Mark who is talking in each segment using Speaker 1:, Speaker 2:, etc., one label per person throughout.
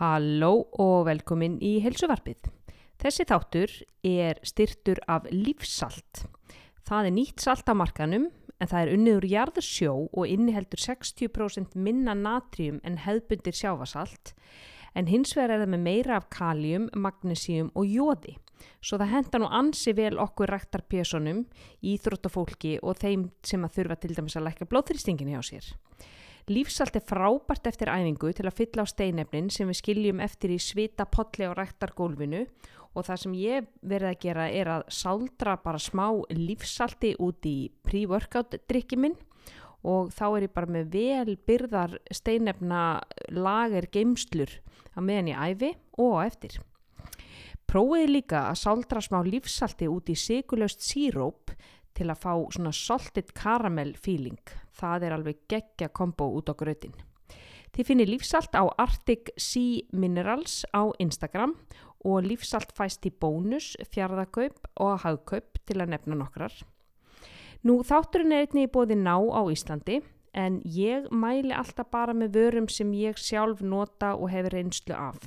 Speaker 1: Halló og velkomin í helsuvarpið. Þessi þáttur er styrtur af lífsalt. Það er nýtt salt á markanum en það er unnið úr jarðsjó og inniheldur 60% minna natrium en hefðbundir sjáfasalt en hins vegar er það með meira af kaljum, magnísíum og jóði. Svo það henda nú ansi vel okkur rættarpjösunum, íþróttafólki og þeim sem að þurfa til dæmis að lækka blóðþrýstingin hjá sér. Lífsalt er frábært eftir æfingu til að fylla á steinefnin sem við skiljum eftir í svita potli á rættargólfinu og það sem ég verði að gera er að sáldra bara smá lífsalti út í pre-workout drikki minn og þá er ég bara með vel byrðar steinefna lager geimslur að meðan ég æfi og á eftir. Prófiði líka að sáldra smá lífsalti út í sigurlaust síróp til að fá svona salted caramel feeling. Það er alveg geggja kombo út á grötin. Þið finnir lífsalt á Arctic Sea Minerals á Instagram og lífsalt fæst í bónus, fjárðakaup og hagkaup til að nefna nokkrar. Nú þátturinn er einnig í bóði ná á Íslandi en ég mæli alltaf bara með vörum sem ég sjálf nota og hefur reynslu af.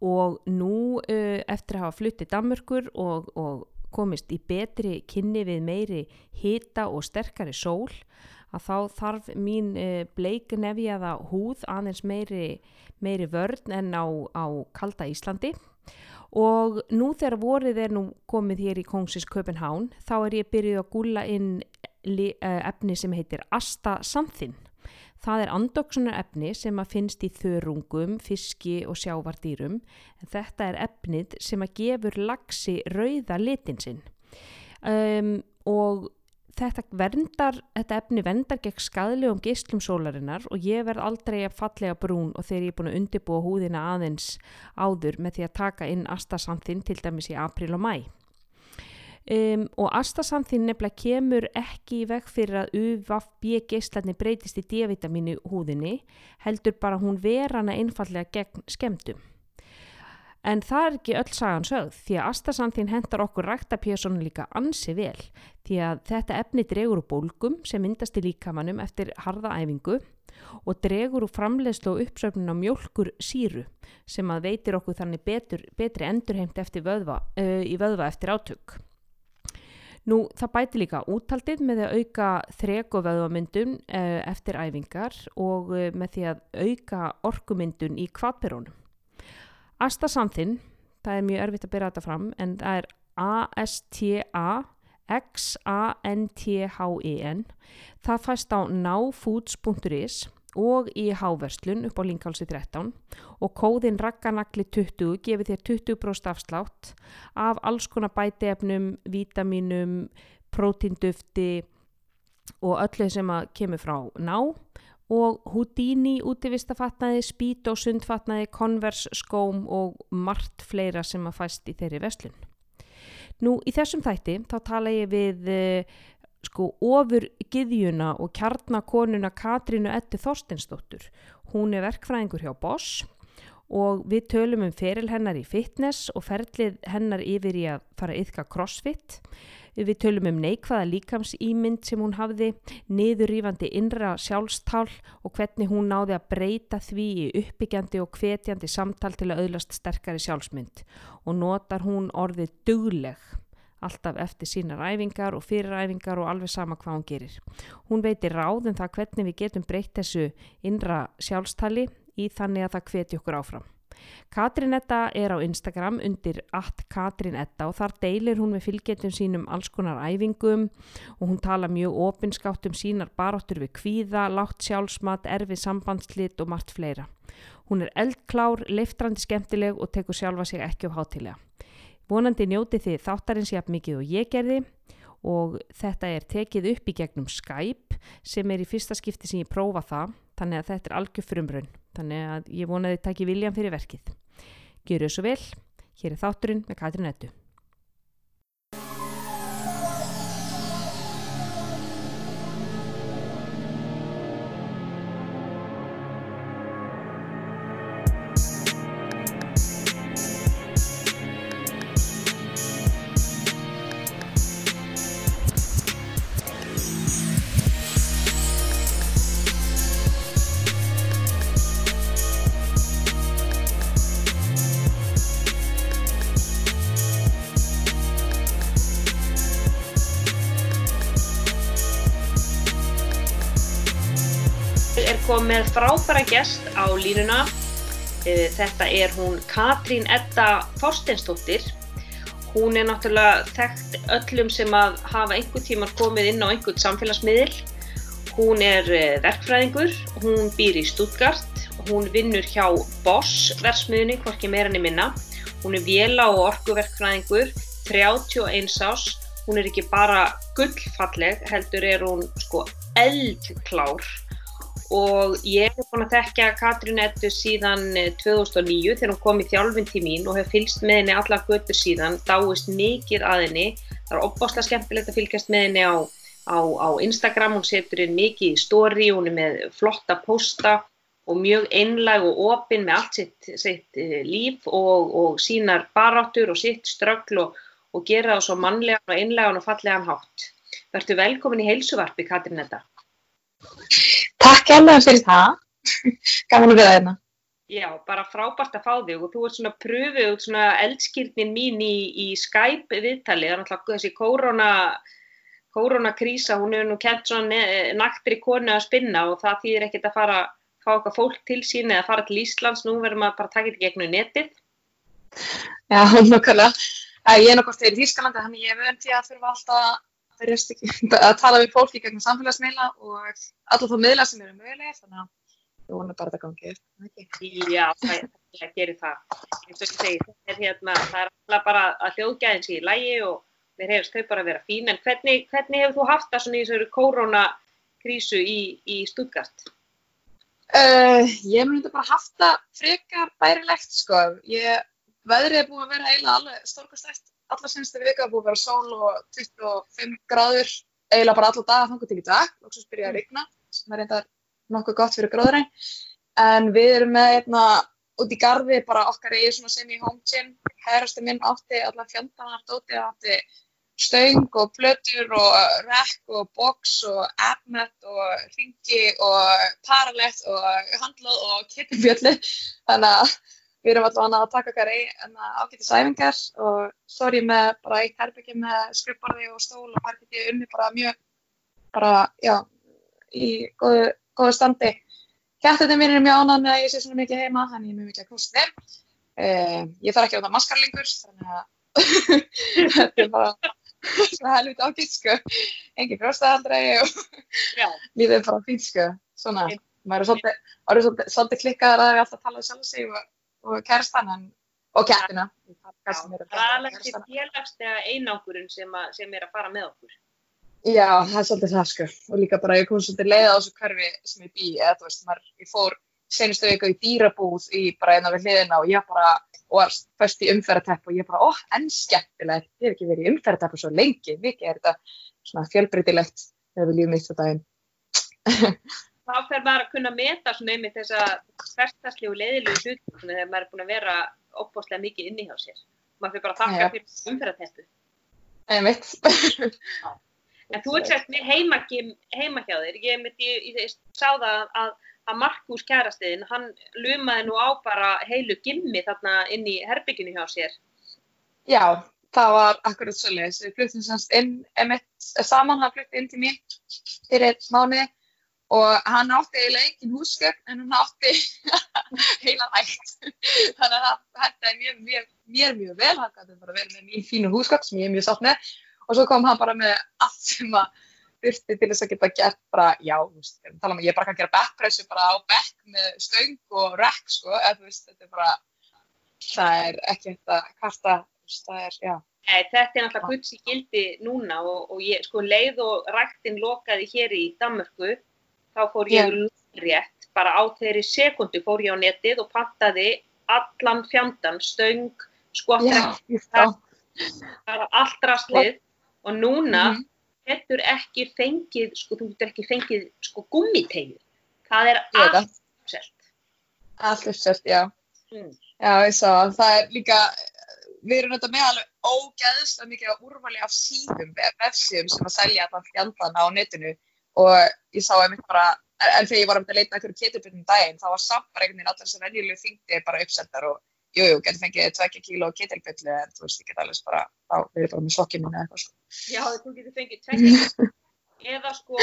Speaker 1: Og nú uh, eftir að hafa fluttið Danmörkur og, og komist í betri kynni við meiri hita og sterkari sól að þá þarf mín uh, bleiknefjaða húð aðeins meiri, meiri vörn en á, á kalda Íslandi. Og nú þegar vorið er nú komið hér í Kongsins Köpenhán þá er ég byrjuð að gúla inn efni sem heitir Asta Samþinn Það er andoksunar efni sem að finnst í þörungum, fiski og sjávardýrum þetta er efnið sem að gefur lagsi rauða litin sinn um, og þetta, verndar, þetta efni vendar gegn skadlegum geyslum sólarinnar og ég verð aldrei að fallega brún og þegar ég er búin að undibúa húðina aðeins áður með því að taka inn astasamþinn til dæmis í april og mæ. Um, og astasamþinn nefnilega kemur ekki í veg fyrir að UVB geislarni breytist í D-vitamínu húðinni heldur bara hún verana einfallega gegn skemdum. En það er ekki öll sagan sögð því að astasamþinn hendar okkur ræktapjössonu líka ansi vel því að þetta efni dregur úr bólgum sem myndast í líkamannum eftir harða æfingu og dregur úr framleiðslu og uppsöfnun á mjölkur síru sem að veitir okkur þannig betur, betri endurheimt vöðva, uh, í vöðva eftir átök. Nú það bæti líka úttaldið með að auka vöðvamyndun uh, eftir æfingar og uh, með því að auka orkumyndun í kvadperónum. Astasamþinn, það er mjög erfitt að byrja þetta fram en það er A-S-T-A-X-A-N-T-H-E-N. Það fæst á náfoods.is og í háverslun upp á Linkalsi 13 og kóðin ragganagli 20 gefið þér 20% afslátt af alls konar bæteefnum, vítaminum, prótindufti og öllu sem að kemur frá ná og Houdini útivistafatnaði, Speed og sundfatnaði, Converse skóm og margt fleira sem að fæst í þeirri verslun. Nú í þessum þætti þá tala ég við sko ofur giðjuna og kjarnakonuna Katrínu Etti Þorstinsdóttur. Hún er verkfræðingur hjá Boss og við tölum um feril hennar í fitness og ferlið hennar yfir í að fara yfka crossfit. Við tölum um neikvæða líkamsýmynd sem hún hafði, niðurrýfandi innra sjálfstál og hvernig hún náði að breyta því í uppbyggjandi og hvetjandi samtal til að auðlast sterkari sjálfsmynd og notar hún orðið dugleg alltaf eftir sínar æfingar og fyriræfingar og alveg sama hvað hún gerir. Hún veitir ráðum það hvernig við getum breytt þessu innra sjálfstali í þannig að það hveti okkur áfram. Katrín Etta er á Instagram undir attkatrinetta og þar deilir hún með fylgjetum sínum alls konar æfingum og hún tala mjög opinskátt um sínar baróttur við kvíða, látt sjálfsmat, erfið sambandslit og margt fleira. Hún er eldklár, leiftrandi skemmtileg og tekur sjálfa sig ekki á hátilega. Vonandi njóti þið þáttarins jafn mikið og ég gerði og þetta er tekið upp í gegnum Skype sem er í fyrsta skipti sem ég prófa það þannig að þetta er algjör frumrun þannig að ég vonaði að taki viljan fyrir verkið. Gjör þau svo vel, hér er þátturinn með Katrin Ettu.
Speaker 2: Með frábæra gest á línuna. Eh, þetta er hún Katrín Edda Þorsteinstóttir. Hún er náttúrulega þekkt öllum sem að hafa einhver tímar komið inn á einhvern samfélagsmiðil. Hún er eh, verkfræðingur, hún býr í Stuttgart, hún vinnur hjá Boss versmiðunni, hvorki meirinni minna. Hún er vela og orkuverkfræðingur, 31 ás. Hún er ekki bara gullfalleg, heldur er hún sko eldklár og ég hef búin að tekja Katrín Ettu síðan 2009 eh, þegar hún kom í þjálfinn til mín og hef fylgst með henni allar götur síðan, dáist mikið að henni. Það er opbáslega skemmtilegt að fylgjast með henni á, á, á Instagram, hún setur inn mikið í stóri, hún er með flotta posta og mjög einlag og opinn með allt sitt, sitt eh, líf og, og sínar baráttur og sitt ströggl og, og gera það svo mannlegan og einlagan og fallegan hátt. Verður velkomin í heilsuvarpi Katrín Etta.
Speaker 3: Takk alveg fyrir það. Gaman að vera hérna.
Speaker 2: Já, bara frábært að fá þig og þú ert svona pröfuð svona eldskýrnin mín í, í Skype viðtali. Það er náttúrulega þessi korona, koronakrísa, hún hefur nú kent svona naktri konu að spinna og það þýðir ekkert að fara fá okkar fólk til sín eða fara til Íslands. Nú verður maður bara að taka þetta gegnum netið.
Speaker 3: Já, nokkulega. Ég er nokkvæmst þegar í Þýskalandi, þannig ég vöndi að þurfa alltaf að tala við fólki gegnum samfélagsmiðla og allar þá miðla sem eru mögulegir þannig að ég vona bara að það gangi
Speaker 2: upp. Já, það, það gerir það. Eins og ég segi, það er hérna það er alltaf bara að hljóðgæðin sé í lægi og þeir hefist þau bara að vera fín. En hvernig, hvernig hefur þú haft það svona í þessu koronakrísu í, í Stuttgart?
Speaker 3: Uh, ég myndi bara haft það frekar bærilegt sko. Ég, veðrið er búin að vera eiginlega alveg stórkastætt alla senstu vika búið að vera sól og 25 gráður eiginlega bara alla daga þannig til í dag og svo ég að regna sem er reyndar nokkuð gott fyrir gróðuræn en við erum með einna út í gardi bara okkar eigið svona semi-home gym hærastu minn átti alla fjandanar dóti átti stöng og plötur og rekk og box og appmet og ringi og paralett og handlað og kittifjöldi þannig að við erum allavega að taka okkar ágættis æfingar og er ég með bara eitt herbyggi með skrifbarði og stól og parkiti unni bara mjög bara, já, í góðu, góðu standi. Kættuðin mín er mjög ánað með að ég sé svona mikið heima, þannig ég er mjög mikið að knústa þeim. Uh, ég þarf ekki á það maskar lengur, þannig að þetta er bara svona helvita ágætt, sko. Engi frjóstaðaldrei og lífið er bara fínt, sko. Svona, maður er svolítið, klikkaðar að það er alltaf að tala um sjálf sig og og kærstan og kættina.
Speaker 2: Það er til félagslega einangurinn sem, sem er að fara með okkur.
Speaker 3: Já, það er svolítið það sko og líka bara ég kom svolítið leið á þessu hverfi sem ég bý eða þú veist, maður, ég fór senustu vika í dýrabúð í bara eina við hliðina og ég bara var fyrst í umferðartepp og ég bara, óh, enn skemmtilegt, ég hef ekki verið í umferðartepp svo lengi, mikið er þetta svona fjölbreytilegt þegar við lífum eitt á daginn.
Speaker 2: þá fer maður að kunna meta svona einmitt þessa hverstasli og leiðilegu hlutum þegar maður er búin að vera opbóstlega mikið inni hjá sér. Maður fyrir bara að þakka fyrir umferðarteppu.
Speaker 3: Einmitt.
Speaker 2: en þú ert sérst með heima, heima hjá þér. Ég, ég, ég, ég sá það að, að Markus kærastiðin, hann lumaði nú á bara heilu gimmi þarna inn í herbygginu hjá sér.
Speaker 3: Já, það var akkurat svolítið. Við fluttum semst inn, einmitt, saman hann flutti inn til mér fyrir mánuði og hann átti eiginlega engin húsgögn en hann átti heila ætt þannig að þetta er mjög, mjög, mjög, mjög vel. Hann gæti bara verið með mjög fínu húsgögn sem ég er mjög sátt með. Og svo kom hann bara með allt sem að þurfti til þess að geta gert bara, já, veist, um, ég bara kann gera backpressu bara á back með stöng og rack sko, eða þú veist, þetta er bara það er ekki þetta karta, það er, já.
Speaker 2: Nei, þetta er náttúrulega guds í gildi núna og, og ég, sko, leið og ræktinn lokaði hér í Danmörku þá fór ég yeah. rétt, bara á þeirri sekundu fór ég á netið og pantaði allan fjandan, stöng, skotrekk, yeah, bara allt rastlið og núna mm -hmm. getur ekki fengið, sko þú getur ekki fengið sko gummitegið, það er allt uppselt.
Speaker 3: Allt uppselt, já. Mm. Já, ég sá, það er líka, við erum þetta með alveg ógeðslega mikið úrvali af síðum, vefsíðum sem að selja allan fjandan á netinu og ég sá einmitt bara, en þegar ég var um að leita einhverju ketilbyrnum daginn, þá var samt bara einhvern veginn allar sem venjulegu þingdi bara uppsendar og jújú, jú, getur fengið 2 kíló ketilbyrlu en þú veist, ég get alveg bara, þá verður bara með slokkinu eða eitthvað sko.
Speaker 2: Já, þú getur fengið 2 kíló eða sko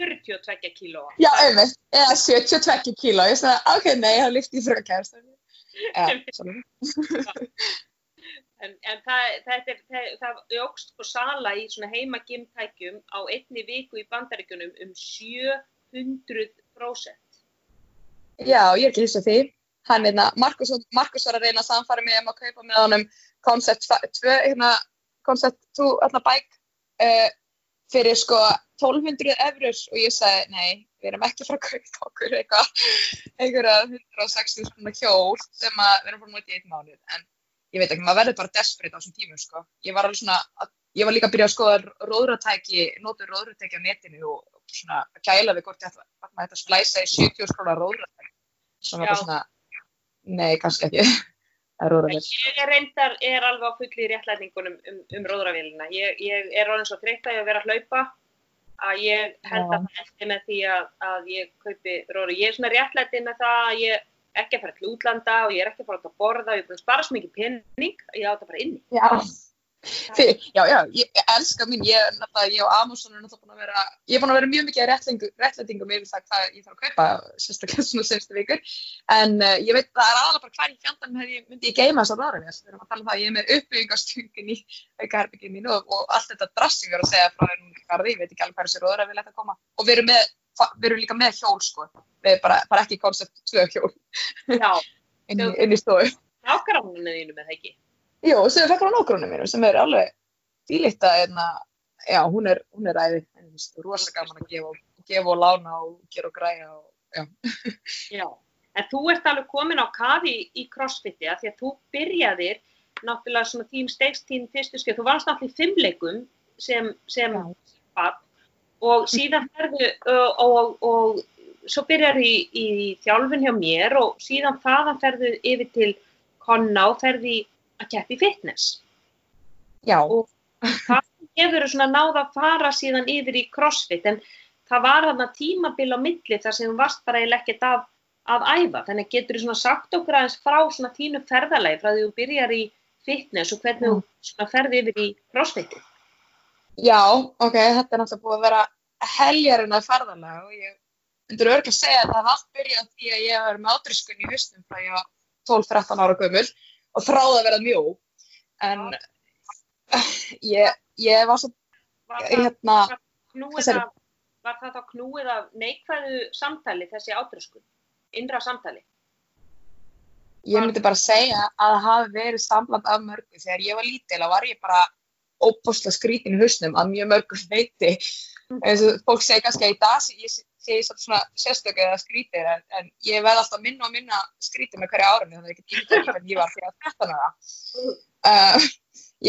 Speaker 2: 42 kíló.
Speaker 3: Já, einmitt, eða 72 kíló, ég sagði, ok, nei, það lyfti í svona.
Speaker 2: En, en það, það, er, það, það jógst sko sala í svona heimagimtækjum á einni viku í bandaríkunum um 700%.
Speaker 3: Já, ég er ekki hýst af því. Hann, hérna, Markus, Markus var að reyna að samfara mig um að kaupa með honum Concept 2, hérna, Concept 2, alltaf bæk, uh, fyrir sko 1200 eurur og ég sagði, nei, við erum ekki frá að kaupa okkur eitthvað, einhverja 160 svona hjól sem að við erum að móta í einn mánuð, en ég veit ekki, maður verður bara desperate á þessum tímum, sko. Ég var alveg svona, ég var líka að byrja að skoða róðratæki, nótur róðratæki á netinu og, svona kæla við hvort þetta, þetta splæsa í 70 skróla róðratæki. Svona bara svona, nei, kannski ekki.
Speaker 2: Ég er reyndar, er alveg á fulli réttlætningunum um, um róðravélina. Ég, ég er alveg svo þreytt að ég vera að hlaupa að ég held að það eftir með því að, að ég kaupi róður. Ég er svona réttlætið með það að ég ekki að fara til útlanda og ég er ekki að fara út að borða og ég er búin að spara svo mikið pening að ég á þetta bara inni.
Speaker 3: Já, Fyrir, já, já, ég, ég elska mín, ég er náttúrulega, ég og Amazon er náttúrulega búin að vera, ég er búin að vera mjög mikið réttlætingum yfir það hvað ég þarf að kaupa, sérstaklega svona semstu vikur, en uh, ég veit það er aðalega bara hvað í fjandarn hefði ég myndi ég geima þessar ráðræðis, við erum að tala um það að ég er með uppbyggingastungin í aukaherbyggin mínu og, og allt þetta drassingur að segja frá þér garði, ég veit ekki alveg hvað þessi ráðræði vil þetta koma. Og við erum, með, við erum líka með hjól sko, við erum bara, bara ekki koncept 2 hjól. Inn, inn í stofu.
Speaker 2: Nákvæmlega
Speaker 3: Jú, sem við fekkum á nákvæmlega mínum sem er alveg fílitt að hérna, já, hún er, hún er æði, rosa gaman að gefa, gefa og lána og gera og græja og, já.
Speaker 2: Já, en þú ert alveg komin á kafi í crossfiti að því að þú byrjaðir náttúrulega svona tím stegstín fyrstu skil, þú varst náttúrulega í fimmleikum sem, sem papp og síðan ferðu og, og, og svo byrjar í, í þjálfun hjá mér og síðan þaðan ferðu yfir til Konna og ferði að keppi fitness.
Speaker 3: Já.
Speaker 2: Og það hefur svona náð að fara síðan yfir í crossfit en það var þarna tímabil á milli þar sem varst bara eiginlega ekkert af að æfa. Þannig getur þú svona sagt okkur aðeins frá svona þínu ferðalagi frá því þú byrjar í fitness og hvernig mm. þú svona ferði yfir í crossfitið.
Speaker 3: Já, ok, þetta er náttúrulega búið að vera heljarinn að ferðalega og ég myndur örgulega að segja að það allt byrjað því að ég var með ádriskunni í hustum frá ég var 12-13 ára gömul og þráði að vera mjó. En ég, ég var svo
Speaker 2: var það, hérna, var, var það þá knúið af neikvæðu samtali þessi átröskun, innra samtali?
Speaker 3: Ég myndi bara segja að það hafi verið samland af mörgu. Þegar ég var lítil og var ég bara óbúslega skrítin í husnum að mjög mörgur veiti eins og fólk segi kannski að í dag ég sé svona sérstöku eða skrítir en, en ég veð alltaf minna og minna skrítir með hverja árunni þannig að ég get ímyndið hvernig ég var fyrir að 13 ára. Uh,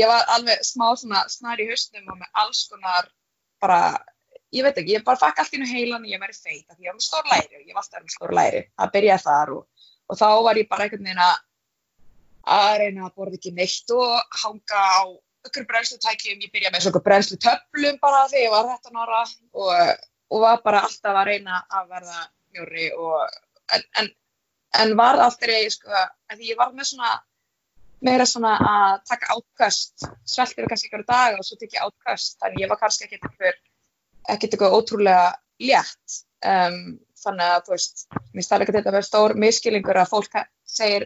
Speaker 3: ég var alveg smá svona snar í husnum og með alls konar bara, ég veit ekki, ég bara fakk allt inn á heilan og ég væri feita því ég var með stór læri og ég var alltaf með stór læri. Að byrja þar og, og þá var ég bara einhvern veginn að reyna að borða ekki neitt og hanga á okkur brennslutækjum, ég byrjaði með svona brennslutöflum bara þegar ég var 13 ára og, og var bara alltaf að reyna að verða mjóri og en, en, en var alltaf ég sko, að ég var með svona meira svona að taka átkast sveltir kannski ykkur dag og svo tekja átkast þannig ég var kannski ekkert eitthvað ekkert eitthvað ótrúlega létt. Um, þannig að þú veist mér stæði ekki þetta að vera stór miskilingur að fólk segir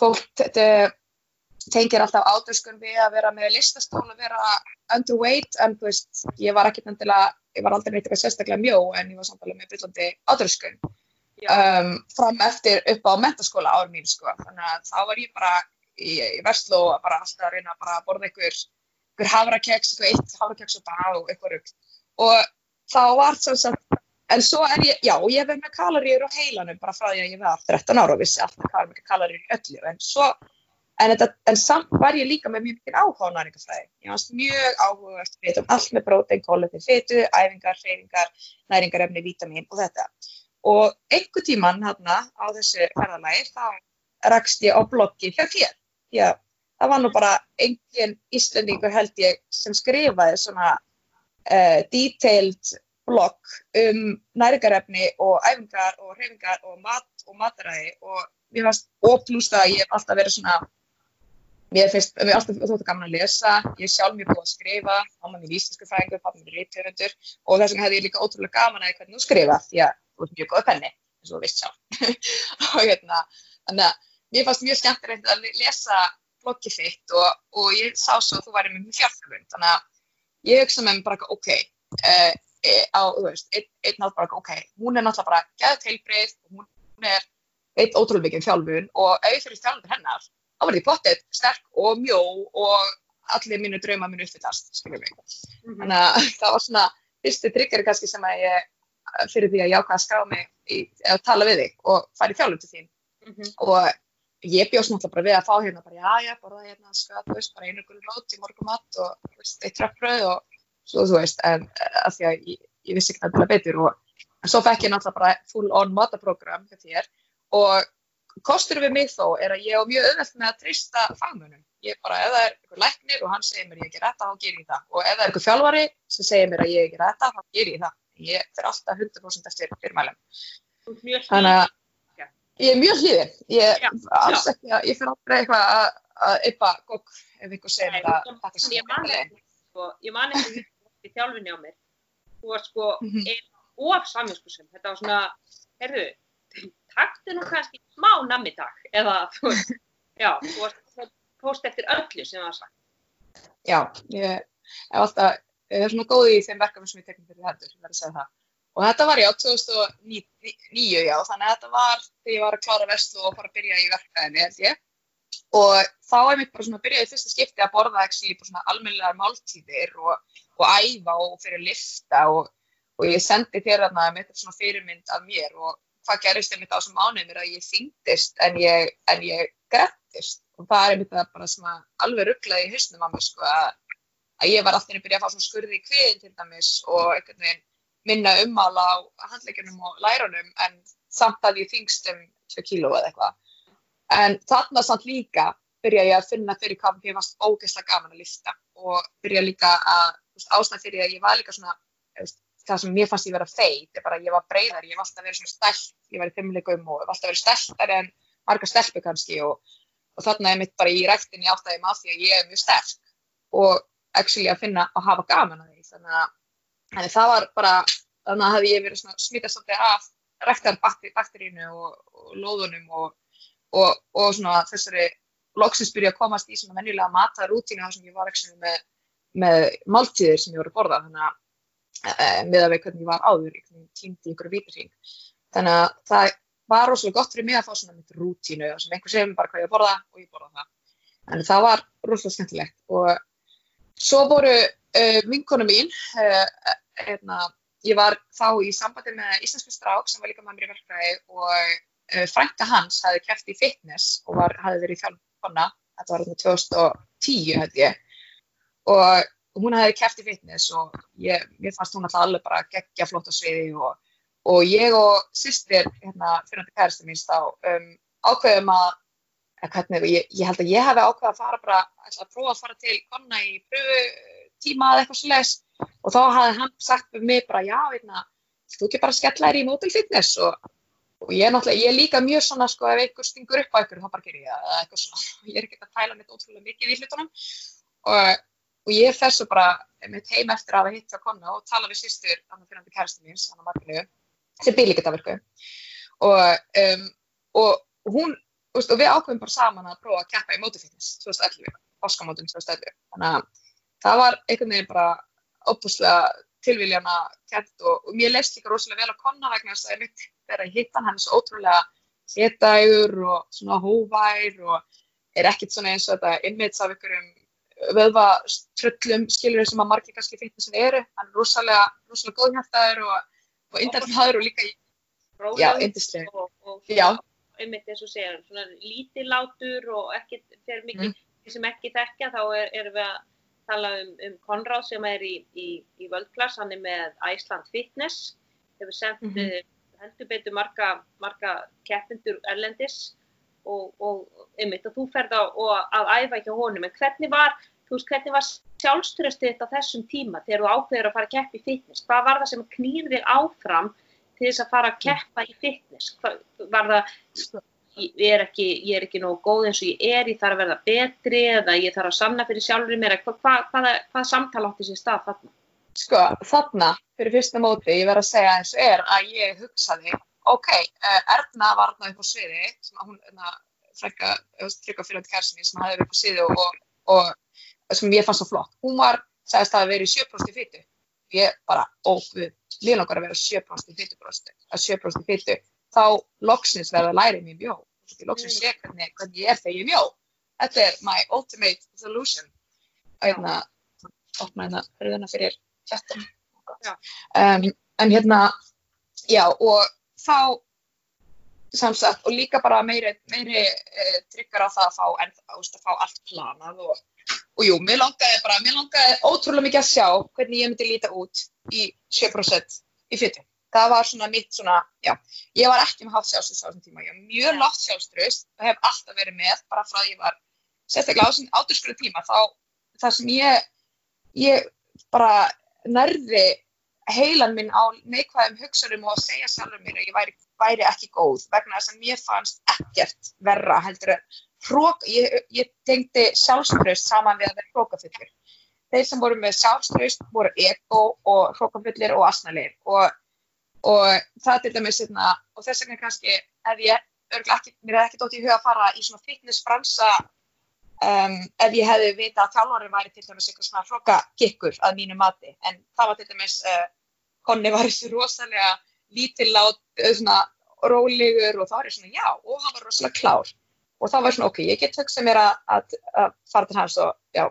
Speaker 3: fólk þetta tengir alltaf átröskun við að vera með listastól og vera underweight en þú veist, ég var ekki endilega, ég var aldrei neitt eitthvað sérstaklega mjó en ég var samtalið með byllandi átröskun um, fram eftir upp á mentaskóla árið mín sko, þannig að þá var ég bara í, í Vestló að bara alltaf að reyna að borða einhver, einhver havrakeks, einhver eitt havrakeks og dag og einhver rugg og þá var það svo að En svo er ég, já, ég hef með kaloríur á heilanum bara frá því að ég var 13 ára og vissi alltaf hvað er mikið kaloríur í öllu. En svo En, þetta, en samt var ég líka með mjög mikil áhuga á næringafræði. Ég varst mjög áhuga að vita um allt með prótein, kólutin, fytu, æfingar, hreyfingar, næringarefni, vítamin og þetta. Og einhver tíman hérna á þessu ferðalagi þá rakst ég á bloggi hjá þér. Já, það var nú bara engin íslendingur held ég sem skrifaði svona uh, detailed blogg um næringarefni og æfingar og hreyfingar og mat og mataræði og mér fannst óplúst að ég hef alltaf verið svona mér finnst, mér alltaf þóttu gaman að lesa, ég sjálf mér búið að skrifa, mamma mín íslensku fræðingur, pappa mín rítöfundur og þess vegna hefði ég líka ótrúlega gaman að hvernig þú skrifa því að þú ert mjög góð penni, eins og þú veist sjálf. og hérna, þannig að mér fannst mjög skemmtilegt að lesa bloggið þitt og, og ég sá svo að þú væri með mjög fjárfjörðun, þannig að ég hugsa með mér bara, ok, uh, á, þú veist, einn ein nátt bara, ok, hún er náttúrulega bara gæðt heilbreyð og hún er eitt ótrúlega mikið þjálfun og fyrir þjálfun hennar þá var ég pottet sterk og mjó og allir mínu drauma mínu uppfyllast, skiljum mig. Mm -hmm. Þannig að það var svona fyrstu tryggari kannski sem að ég, fyrir því að ákvaða að skrá mig í, að tala við þig og færi þjálfum til þín. Mm -hmm. Og ég bjóðs náttúrulega bara við að fá hérna bara, já, já, borða hérna, sko, þú veist, bara einu gullu nót í morgumatt og, þú veist, eitt tröfbröð og svo, þú veist, en að því að ég, ég vissi ekki náttúrulega betur og en svo fekk ég náttúrulega bara full on mataprógram hjá þér og kostur við mig þó er að ég á mjög auðvelt með að trista fagmönum. Ég bara, ef það er einhver læknir og hann segir mér ég ekki rætta, þá ger ég það. Og ef það er einhver fjálfari sem segir mér að ég ekki rætta, þá ger ég það. Ég fer alltaf 100% eftir fyrirmælum. Þannig að ég er mjög hlýðin. Ég, ég fer aldrei eitthvað að, að yppa gokk ef einhver segir mér að þetta
Speaker 2: sé ekki. Ég man ekki í þjálfinni á mér. Þú var sko mm -hmm. of saminskusum. Þetta var svona, heyrðu, taktu nú kannski smá nammitak eða þú veist, já, þú varst post eftir öllu sem það var sagt.
Speaker 3: Já, ég er alltaf, ég er svona góð í þeim verkefum sem ég teknum fyrir hendur, ég verði að segja það. Og þetta var já, 2009 já, þannig að þetta var þegar ég var að klára vestlu og fara að byrja í verkefni, held ég. Og þá er mér bara svona að byrja í fyrsta skipti að borða ekki bara svona almennilegar máltíðir og, og æfa og fyrir að lifta og, og ég sendi þér þarna með þetta svona fyrirmynd af mér og hvað gerist einmitt á þessum mánuðum er að ég þyngdist en ég, ég grettist. Og það er einmitt það bara sem að alveg rugglaði í husnum á mig sko að, að ég var alltaf inn að byrja að fá svona skurði í kviðin til dæmis og einhvern veginn minna ummála á handleikunum og lærunum en samt að ég þyngst um 2 kíló eða eitthvað. En þarna samt líka byrja ég að finna fyrir hvað ég varst ógeðslega gaman að lifta og byrja líka að ástæða fyrir að ég var líka svona það sem mér fannst ég vera feit bara að ég var breyðar, ég var alltaf verið svona stælt, ég var í fimmleikum og alltaf verið stæltar en marga stelpu kannski og, og þarna er mitt bara í rættinni áttæði maður því að ég er mjög sterk og actually að finna að hafa gaman að því. Þannig að þannig það var bara, þannig að hafi ég verið svona smitast svolítið af rættarbatterínu og, og lóðunum og, og svona þessari loksins byrja að komast í svona venjulega matarútínu þar sem ég var ekki með, með máltíðir sem ég voru að borða. Þannig að með að við hvernig ég var áður tímdi ykkur vítarhing þannig að það var rosalega gott fyrir mig að fá svona mitt rútínu sem einhver segir bara hvað ég borða og ég borða það. En það var rosalega skemmtilegt. Og svo voru uh, vinkonu mín uh, erna, ég var þá í sambandi með íslensku strák sem var líka með mér í verkvæði og uh, frænka hans hafi kæft í fitness og var, hafi verið í þjálfkonna þetta var 2010 held ég. Og hún hefði kæft í fitness og ég, mér fannst hún alltaf alveg bara geggja flott á sviði og, og ég og sýstir hérna fyrir þetta kæristu mín þá um, ákveðum að, að hvernig, ég, ég held að ég hefði ákveð að fara bara að prófa að fara til konna í pröfutíma eða eitthvað svolítið og þá hafði hann sagt um mig bara já, veitna, þú ekki bara skella þér í mótil fitness? Og, og ég er náttúrulega, ég er líka mjög svona sko ef einhver stingur upp á einhverju þá bara ger ég það eða eitthvað svona, ég er ekki að tæla mitt ótrúlega mikið í hlutunum. Og og ég fer svo bara með heim eftir að hafa hitt á konna og tala við sýstur hann fyrir til kærastu mín, hann á marginu sem bíl líka það verku og, um, og hún og við ákveðum bara saman að prófa að keppa í mótufitness 2011, Oscar-mótum 2011 þannig að það var einhvern veginn bara óbúslega tilvíljana kætt og, og mér leist líka rosalega vel á konna vegna þess að ég mitt vera í hittan hann svo ótrúlega setægur og svona hóvær og er ekkert svona eins og þetta innmiðs af ykkurum vöðvaströllum skilur sem að margir kannski sem eru. Hann er rosalega, rosalega góðhjáltaður og, og indalhaður og líka í
Speaker 2: já, indislega og, og einmitt eins og segja svona lítilátur og ekki fyrir mikið mm. sem ekki þekkja þá er, erum við að tala um, um Konráð sem er í, í, í völdklass, hann er með Iceland Fitness. Hefur sendt mm -hmm. heldur betur marga, marga keppindur erlendis og, og einmitt að þú ferð á að æfa ekki á honum en hvernig var veist, hvernig var sjálfströstið þetta á þessum tíma þegar þú ákveður að fara að keppa í fitness? Hvað var það sem knýrði áfram til þess að fara að keppa í fitness? Hvað, var það ég er ekki, ekki nógu góð eins og ég er, ég þarf að verða betri eða ég þarf að sanna fyrir sjálfur mér hvað, hvað, hvað samtala átti sér stað þarna?
Speaker 3: Sko, þarna, fyrir fyrsta móti, ég verð að segja eins og er að ég hugsaði, ok, uh, Erna var þarna upp á sviði, sem að hún, þarna, frekka, freka fyrir þetta kærsinni sem hafði upp á sviði og, og, og sem ég fannst svo flott. Hún var, sagðist að vera í 7% fytu. Ég bara, ó, við, líðlangar að vera 7% fytu, að 7% fytu þá loksins verða læri mér mjó loksins sé hvernig, hvernig ég er þegar ég mjó þetta er my ultimate solution. Og hérna opna hérna hörðuna fyrir hjartum um, en hérna já og þá samsagt og líka bara meiri, meiri e, tryggar á það að fá, en, að fá allt planað og, og jú, mér langaði bara, mér langaði ótrúlega mikið að sjá hvernig ég myndi líta út í 7% í fyttu það var svona mitt svona, já, ég var ekki með haft sjálfströst á þessum tíma, ég var mjög látt sjálfströst og hef alltaf verið með bara frá því ég var sérstaklega á þessum áturskröðu tíma þá það sem ég, ég bara nærði heilan minn á neikvæðum hugsarum og að segja sjálfur mér að ég væri, væri ekki góð vegna þess að mér fannst ekkert verra heldur en hrók, ég, ég tengdi sjálfströst saman við að vera hrókafullir. Þeir sem voru með sjálfströst voru ego og hrókafullir og asnalir og og það til dæmis hérna, og þess vegna kannski ef ég ekki, mér hefði ekki dótt í huga að fara í svona fitnessbransa um, ef ég hefði vita að þjálfari væri til dæmis eitthvað svona hloka kikkur að mínu mati, en það var til dæmis uh, Konni var þessu rosalega lítillátt, uh, svona rólegur og þá er ég svona já og hann var rosalega klár. Og þá var svona ok, ég get hugsað mér að, að, að fara til hans og já.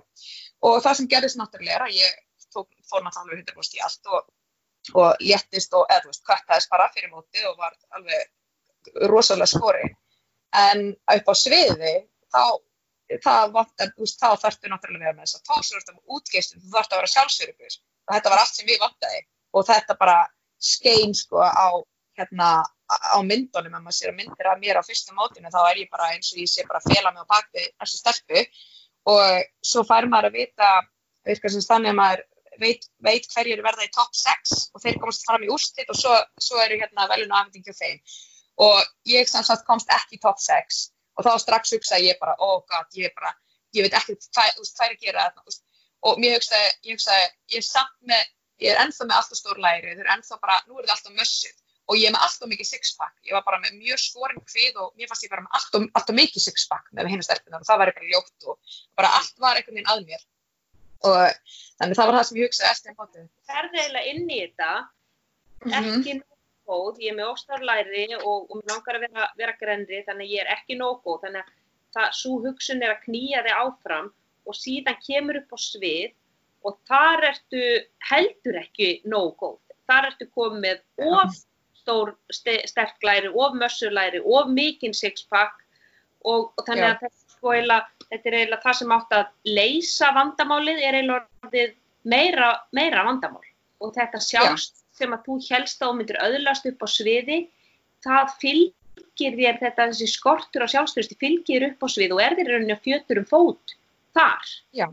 Speaker 3: Og það sem gerðist náttúrulega er að ég fór náttúrulega 100% í allt og og léttist og eða þú veist, kvartaðist bara fyrir móti og var alveg rosalega skori en upp á sviði þá það vantar, þú veist, þá þarftu náttúrulega að vera með þess að ertu um útgeistum þú þarftu að vera sjálfsörugur og þetta var allt sem við vantaði og þetta bara skein sko á hérna á myndunum, ef maður sér að myndir að mér á fyrsta mótinu þá er ég bara eins og ég sé bara fela mig á bakvið þessu stelpu. Og svo fær maður að vita, virkar sem að maður veit, veit hverjir verða í top 6 og þeir komast fram í úrstit og svo, svo eru hérna afhendingi og þeim. Og ég sem sagt komst ekki í top 6 og þá strax hugsaði ég bara oh god, ég, bara, ég veit ekki hvað er að gera þetta og mér hugsaði, ég hugsaði, ég er samt með ég er ennþá með alltaf stór læri þau eru ennþá bara, nú er þetta alltaf mössið og ég er með alltaf mikið sixpack, ég var bara með mjög skoring hvið og mér fannst ég bara með alltaf, alltaf mikið sixpack með hennu stelpunar og það var bara ljótt og bara allt var einhvern veginn að mér og þannig það var það sem ég hugsaði eftir en bótið.
Speaker 2: Það er eiginlega inn í þetta mm -hmm. ekki nóg góð, ég er með óstarlæri og, og langar að vera, vera grenri þannig ég er ekki nóg góð þannig að það, svo hugsun er að knýja þig áfram og síðan kemur upp á svið og þar ertu heldur ekki nóg góð, þar ertu komið með of stór sterklæri, of mössurlæri, of mikinn sixpack og, og þannig Já. að þetta sko eiginlega þetta er eiginlega það sem átt að leysa vandamálið er eiginlega meira, meira vandamál og þetta sjálfst Já. sem að þú helst á myndir öðlast upp á sviði það fylgir þér þetta þessi skortur á sjálfstyrsti fylgir upp á svið og er þér rauninni að fjötur um fót þar
Speaker 3: Já.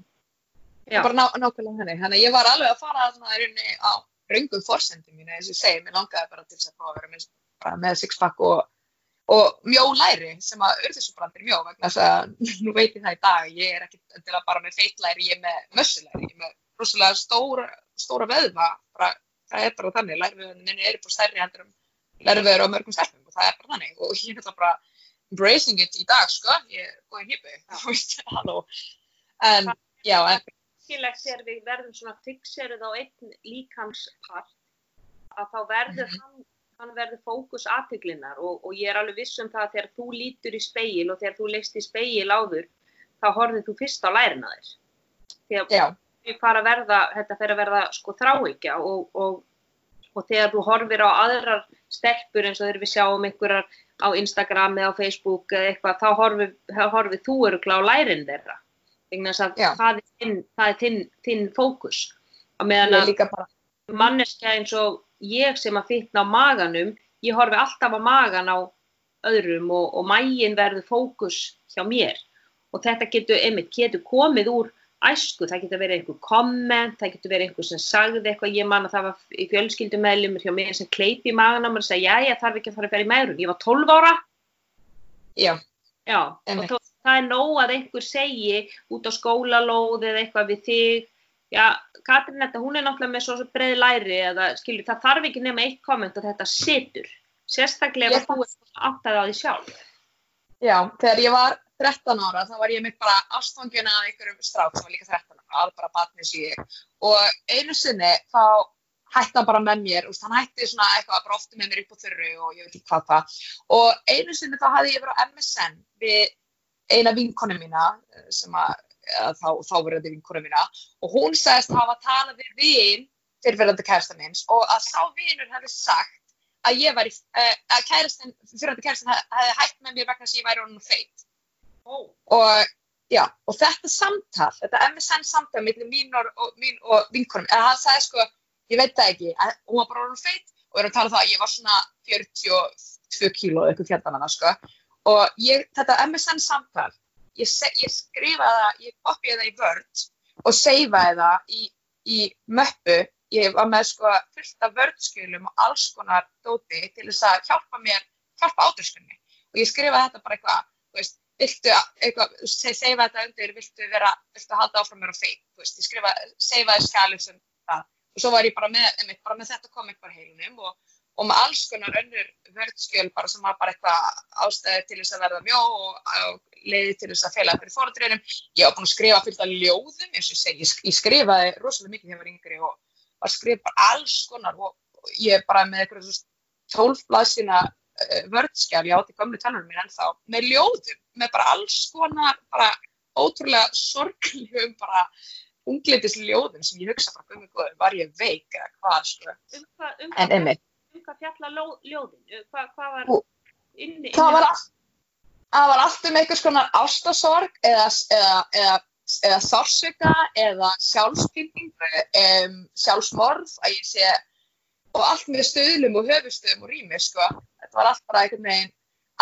Speaker 3: Bara ná, nákvæmlega henni þannig ég var alveg að fara að er rauninni á raungum fórsendum mínu eins og ég segi, mér langaði bara til þess að fá að vera með, með sixpack og og mjó læri sem að örðisubrandir mjó vegna þess að nú veit ég það í dag ég er ekki að bara með feitlæri ég er með mössulæri, ég er með rosalega stóra, stóra veðva bara, það er bara þannig, læriðuninni er bara stærri hendur um læriðuður á mörgum stelpum og það er bara þannig. Og ég er náttúrulega bara embracing it í dag sko, ég er góðin halló. En já, en
Speaker 2: Skilegt sér við verðum svona fixeruð á einn líkanspart að þá verður -hmm. hann hann verður fókus aðteglinnar og, og ég er alveg viss um það að þegar þú lítur í speil og þegar þú leist í speil áður þá horfið þú fyrst á lærina þér. Þegar við fara að verða, þetta fer að verða sko þráikja og, og, og þegar þú horfir á aðrar stelpur eins og þegar við sjáum einhverjar á Instagram eða á Facebook eða eitthvað, þá horfið þú örugla á lærin þeirra. Það er þinn, þinn, fókus. Að meðan að manneskja eins og ég sem að fitna á maganum, ég horfi alltaf á magan á öðrum og, og mægin verður fókus hjá mér. Og þetta getur, einmitt, getur komið úr æsku, það getur verið einhver komment, það getur verið einhver sem sagði eitthvað, ég man að það var í fjölskyldumæðlumur hjá mér sem kleipi í magan á mér og sagði, já, ég þarf ekki að fara að ferja í meðrun, ég var 12 ára.
Speaker 3: Já,
Speaker 2: Já, og
Speaker 3: Einmitt.
Speaker 2: Það er nóg að einhver segi út á skólalóð eða eitthvað við þig. Já, Katrín þetta, hún er náttúrulega með svo breið læri eða skilur, það þarf ekki nema eitt komment og þetta situr. Sérstaklega ef þú er áttað á því sjálf.
Speaker 3: já, þegar ég var 13 ára þá var ég mitt bara ástfangin af einhverjum strák sem var líka 13 ára, alveg bara batnis ég og einu sinni þá hætti hann bara með mér, úst, hann hætti svona eitthvað bara ofta með mér upp á þurru og ég veit ekki hvað það og einu sinni þá hafði ég verið á MSN við eina vinkonu mína eh, sem að, eða þá, þá þetta vinkonu mína og hún sagðist hafa talað við vin fyrirverandi kærasta minns og að sá vinur hefði sagt að ég var í, uh, að kærastin, fyrirverandi kærastin hef- hefði hætt með mér vegna að ég væri honum feit.
Speaker 2: Ó,
Speaker 3: og já, og þetta samtal, þetta MSN samtal millir mín og, mín og vinkonum, eða hann sagði sko, ég veit það ekki, að hún var bara orðin feit og við erum að tala um það að ég var svona 42 kíló eitthvað fjallan hana sko og ég, þetta MSN samtal, ég, ég skrifaði það, ég koppiði það í Word og seifaði það í, í möppu, ég var með sko fullt af Word-skjölum og alls konar dóti til þess að hjálpa mér, hjálpa áturskunni og ég skrifaði þetta bara eitthvað, þú veist, viltu eitthvað, seifa þetta undir, viltu vera, viltu halda áfram mér á feit, þú veist, ég skrifa, seifaði skjalið sem það. Og svo var ég bara með, einmitt, bara með þetta komið bara heilunum og, og með alls konar önnur vörðskjöl bara sem var bara eitthvað ástæði til þess að verða mjó og, leiði til þess að feila fyrir fóruðreinum. Ég var búin að skrifa fullt af ljóðum, eins og segi, ég, skrifaði rosalega mikið þegar ég var yngri og var að skrifa bara alls konar og, ég er bara með eitthvað svo tólfblaðsina uh, vörðskjál, ég átti gömlu tannunum mín ennþá, með ljóðum, með bara alls konar, bara ótrúlega sorglegum, bara unglitis ljóðum sem ég hugsa frá gömlu góður, var ég veik eða hvað, sko.
Speaker 2: um hvað, um
Speaker 3: En
Speaker 2: hvað, hvað fjalla ljóðin? Um Hvað, hvað var inni?
Speaker 3: það
Speaker 2: inni
Speaker 3: var, allt- það var allt um einhvers konar ástasorg eða, eða, eða, eða sársöka eða sjálfspýtingu, um, sjálfsmorð, að ég sé, og allt með stöðlum og höfustöðum og rými, sko. Þetta var allt bara einhvern veginn,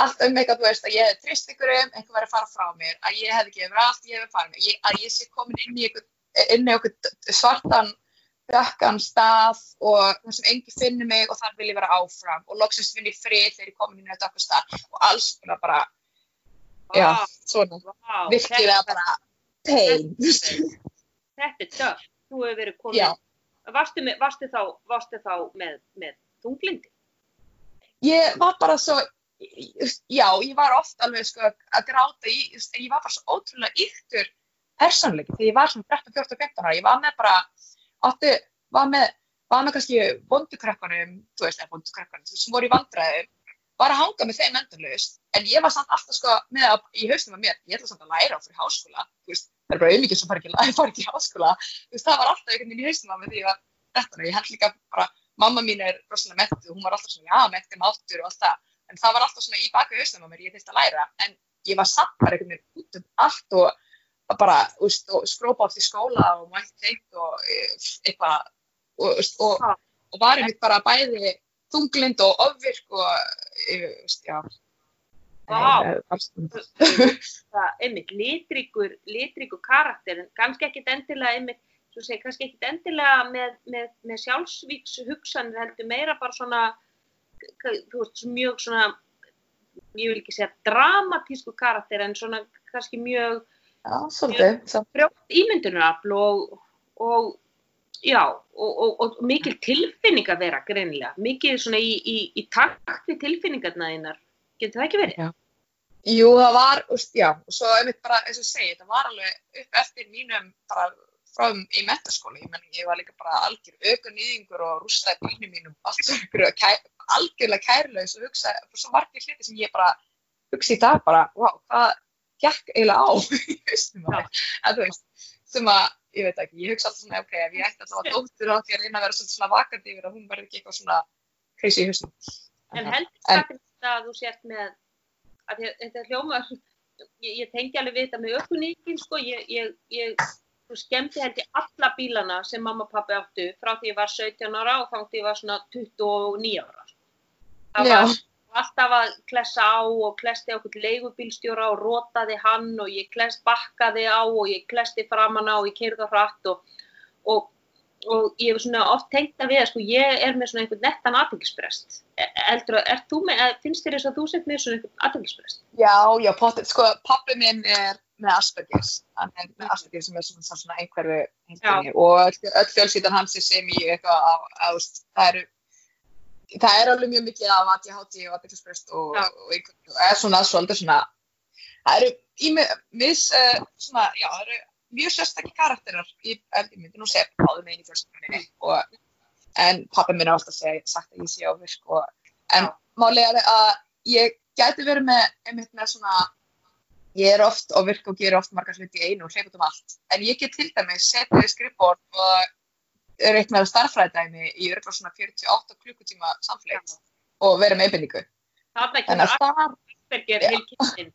Speaker 3: allt um eitthvað, þú veist, að ég hefði trist ykkurum, einhver verið að fara frá mér, að ég hefði gefið mér allt, ég hefði farið mér, ég, að ég sé komin inn í inn í einhvern svartan, dökkan stað og þar sem engi finnir mig og þar vil ég vera áfram og loksins finn ég frið þegar ég komin inn þetta dökkan stað og alls konar bara, já,
Speaker 2: Vá,
Speaker 3: svona,
Speaker 2: vá,
Speaker 3: virkilega bara pain.
Speaker 2: Þetta er dögt. Þú hefur verið komin.
Speaker 3: Já.
Speaker 2: Varstu, með, varstu þá, varstu þá með, með þunglindi?
Speaker 3: Ég var bara svo, já, ég var oft alveg sko að gráta í, ég var bara svo ótrúlega yktur persónleiki þegar ég var svona 13, 14, 15 ára, ég var með bara, áttu, var með, var með kannski vondukrökkunum, þú veist, eða vondukrökkunum, þú veist, sem voru í vandræðum, var að hanga með þeim endurlaust, en ég var samt alltaf sko með að, í haustum af mér, ég ætla samt að læra á fyrir háskóla, þú veist, það er bara auðvitað sem fara ekki, fara ekki háskóla, þú veist, það var alltaf einhvern veginn í haustum af mér ég var 13 og ég held líka bara, mamma mín er rosalega mettu, hún var alltaf svona, já, mettu máttur og allt það, en það var alltaf svona í baki haustum af mér, ég þurfti að læra, en ég var samt bara einhvern veginn út um allt og og bara, og skrópa átt í skóla og mætti teitt og eh, eitthvað, og, og,
Speaker 2: Ha.
Speaker 3: og var einmitt bara bæði þunglind og ofvirk og, eh, veist, já.
Speaker 2: Vá.
Speaker 3: Eh,
Speaker 2: einmitt, litríkur, litríkur karakter, en kannski ekkit endilega, einmitt, svo segi, kannski ekkit endilega með, með, með sjálfsvíks hugsanir heldur meira bara svona, þú veist, mjög svona, ég vil ekki segja dramatísku karakter, en svona kannski mjög
Speaker 3: Já, svolítið. Svo,
Speaker 2: frjótt ímyndunarafl og, og já, og, og, og mikil tilfinning að vera greinilega, mikil svona í, í, í takt við tilfinningarna þínar, getur það ekki verið?
Speaker 3: jú, það var, já, og svo einmitt bara, eins og ég segi, það var alveg upp eftir mínum bara frá í metaskóla, ég menn, ég var líka bara algjör aukunýðingur og rústaði bílnum mínum, allt svona einhverju kæ, algjörlega kærlaus og hugsa, svo margir hluti sem ég bara hugsa í dag bara, wow, hvað gekk eiginlega á en veist, sem að, ég veit ekki, ég hugsa alltaf svona, ok, ef ég ætti alltaf að dóttur á því að reyna að vera svona vakandi yfir að hún verði ekki eitthvað svona crazy í haustum.
Speaker 2: En heldur Katrín að þú sért með, að þetta hljóma, ég, ég tengi alveg við þetta með ökunýkin, sko, ég, ég, ég þú skemmti held ég alla bílana sem mamma og pappi áttu frá því ég var 17 ára og þá því ég var svona 29 ára. sko. Það var alltaf að klessa á og klesti á okkur leigubílstjóra og rótaði hann og ég klest bakkaði á og ég klesti framan á og ég keirði á hratt og, og og ég hef svona oft tengt að við að sko ég er með svona einhvern nettan aðbyggisprest. Eldur, þú með, eða finnst þér þess að þú sett með svona einhvern aðbyggisprest?
Speaker 3: Já, já, potið, sko, pappi minn er með Aspergers, hann er með Aspergers sem er svona, svona, heimtinni og öll, fjölsýtan hans er sem í eitthvað á, á, það eru, það er alveg mjög mikið af ADHD og aðbyggisprest og, og og er svona svolítið svona, það eru í mis, uh, svona, já, það eru mjög sérstakki karakterar í, ef ég myndi nú segja báðum einu fjölskyldinni og en pappi minn er alltaf seg, sagt að ég sé á virk og, en málega er að ég gæti verið með, einmitt með svona ég er oft og virk og gerir oft margar hluti í einu og hleyput um allt. En ég get til dæmis setið í skrifbord og reitt með starffræðdæmi í örgulega svona 48 klukkutíma samfleyt og verið með einbindingu
Speaker 2: Þarna kemur
Speaker 3: að
Speaker 2: Asperger
Speaker 3: Já.
Speaker 2: heilkynnin.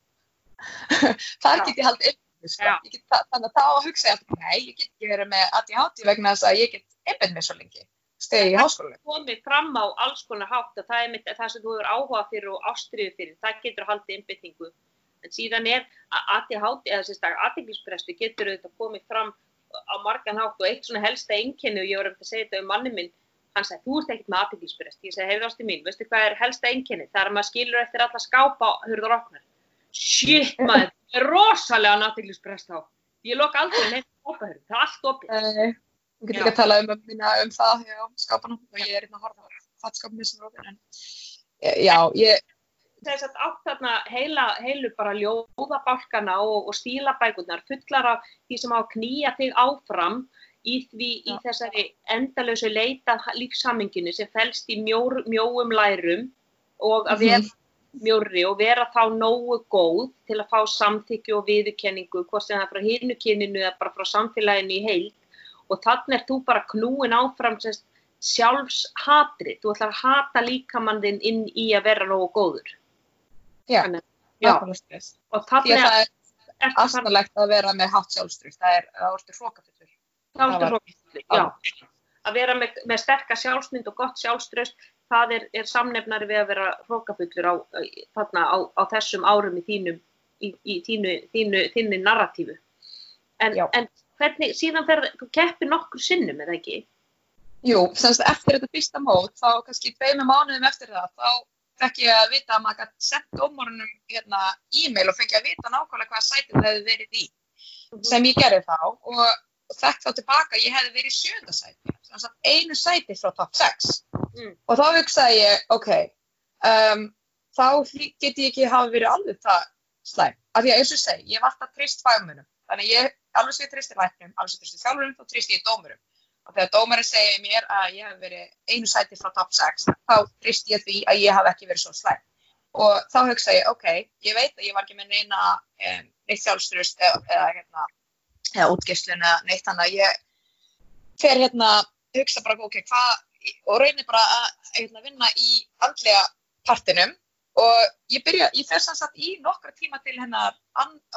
Speaker 3: þar get ég haldið einbindingu sko. Get, það- þannig að þá að hugsa ég alltaf nei, ég get ekki verið með ADHD vegna þess að ég get einbind mér svo lengi stegi í háskóla
Speaker 2: komið fram á alls konar hátt og það er mitt, það sem þú hefur áhuga fyrir og ástriðu fyrir, það getur haldið innbyttingu. En síðan er að ADHD, eða sérstaklega aðteglisprestu getur auðvitað komið fram á margan hátt og eitt svona helsta einkenni og ég var um að segja þetta um manni minn, hann sagði, þú ert ekkert með aðteglisprest. Ég segi, heyrðu ástu mín, veistu hvað er helsta einkenni? Það er að maður skilur eftir alla skápa hurður opnar. Shit maður, það er rosalega aðteglisprest þá. Ég lok aldrei neitt skápa hurður, það er allt opið.
Speaker 3: Þú getur ekki að tala um, minna, um það skápanum og ég er hérna að horfa á sem er ofin en já, ég,
Speaker 2: að átt þarna heila, heilu bara ljóðabálkana og, og stílabækurnar fullar af því sem á að knýja þig áfram í því í
Speaker 3: Já.
Speaker 2: þessari endalösu leita lífsaminginu sem felst í mjór, mjóum lærum og að vera mjórri og vera þá nógu góð til að fá samþykju og viðurkenningu hvort sem það er frá hinu kyninu eða bara frá samfélaginu í heild og þannig er þú bara knúin áfram sérst, sjálfshatri, þú ætlar að hata líkamann þinn inn í að vera nógu góður.
Speaker 3: Já,
Speaker 2: Þannig-
Speaker 3: nákvæmlega
Speaker 2: og
Speaker 3: Því að
Speaker 2: þannig
Speaker 3: það er astanlegt að vera með hátt sjálfströð, það er að orði hrókafullur.
Speaker 2: þá ertu
Speaker 3: það var-
Speaker 2: hrókafulli, já. Að vera með, með sterka sjálfsmynd og gott sjálfströst, það er, er samnefnari við að vera hrókafullur á, á, á þessum árum í þínum, í, í þínu, þínu, þínu narratífu. En, en hvernig, síðan fer, keppir nokkur sinnum, eða ekki?
Speaker 3: Jú, semst eftir þetta fyrsta mót, þá kannski tveimur mánuðum eftir það, þá fekk ég að vita að maður gæti sett dómorunum hérna e-mail og fengi að vita nákvæmlega hvaða sæti það hefði verið í. sem ég gerði þá. Og, og þekkt þá tilbaka að ég hefði verið í sjönda sæti, sem sagt einu sæti frá top 6
Speaker 2: Mm.
Speaker 3: og þá hugsaði ég, ok um, þá get ég ekki hafa verið alveg það slæm, af því að eins og segi, ég var alltaf trist fagmunum, þannig að ég alveg sem ég tristi læknum, alveg sem ég tristi þjálfurum þá tristi ég dómurum og þegar dómarinn segir mér að ég hef verið einu sæti frá top 6 þá tristi ég því að ég hafi ekki verið svo slæm. Og þá hugsa ég, ok, ég veit að ég var ekki með neina um, neitt sjálfströst eða, eða, hérna, eða útgeislun eða neitt þannig að ég fer hérna, hugsa bara, ok, hvað og reynir bara að hérna, vinna í andlega partinum. Og ég byrja, ég fer sannsagt í nokkra tíma til hennar,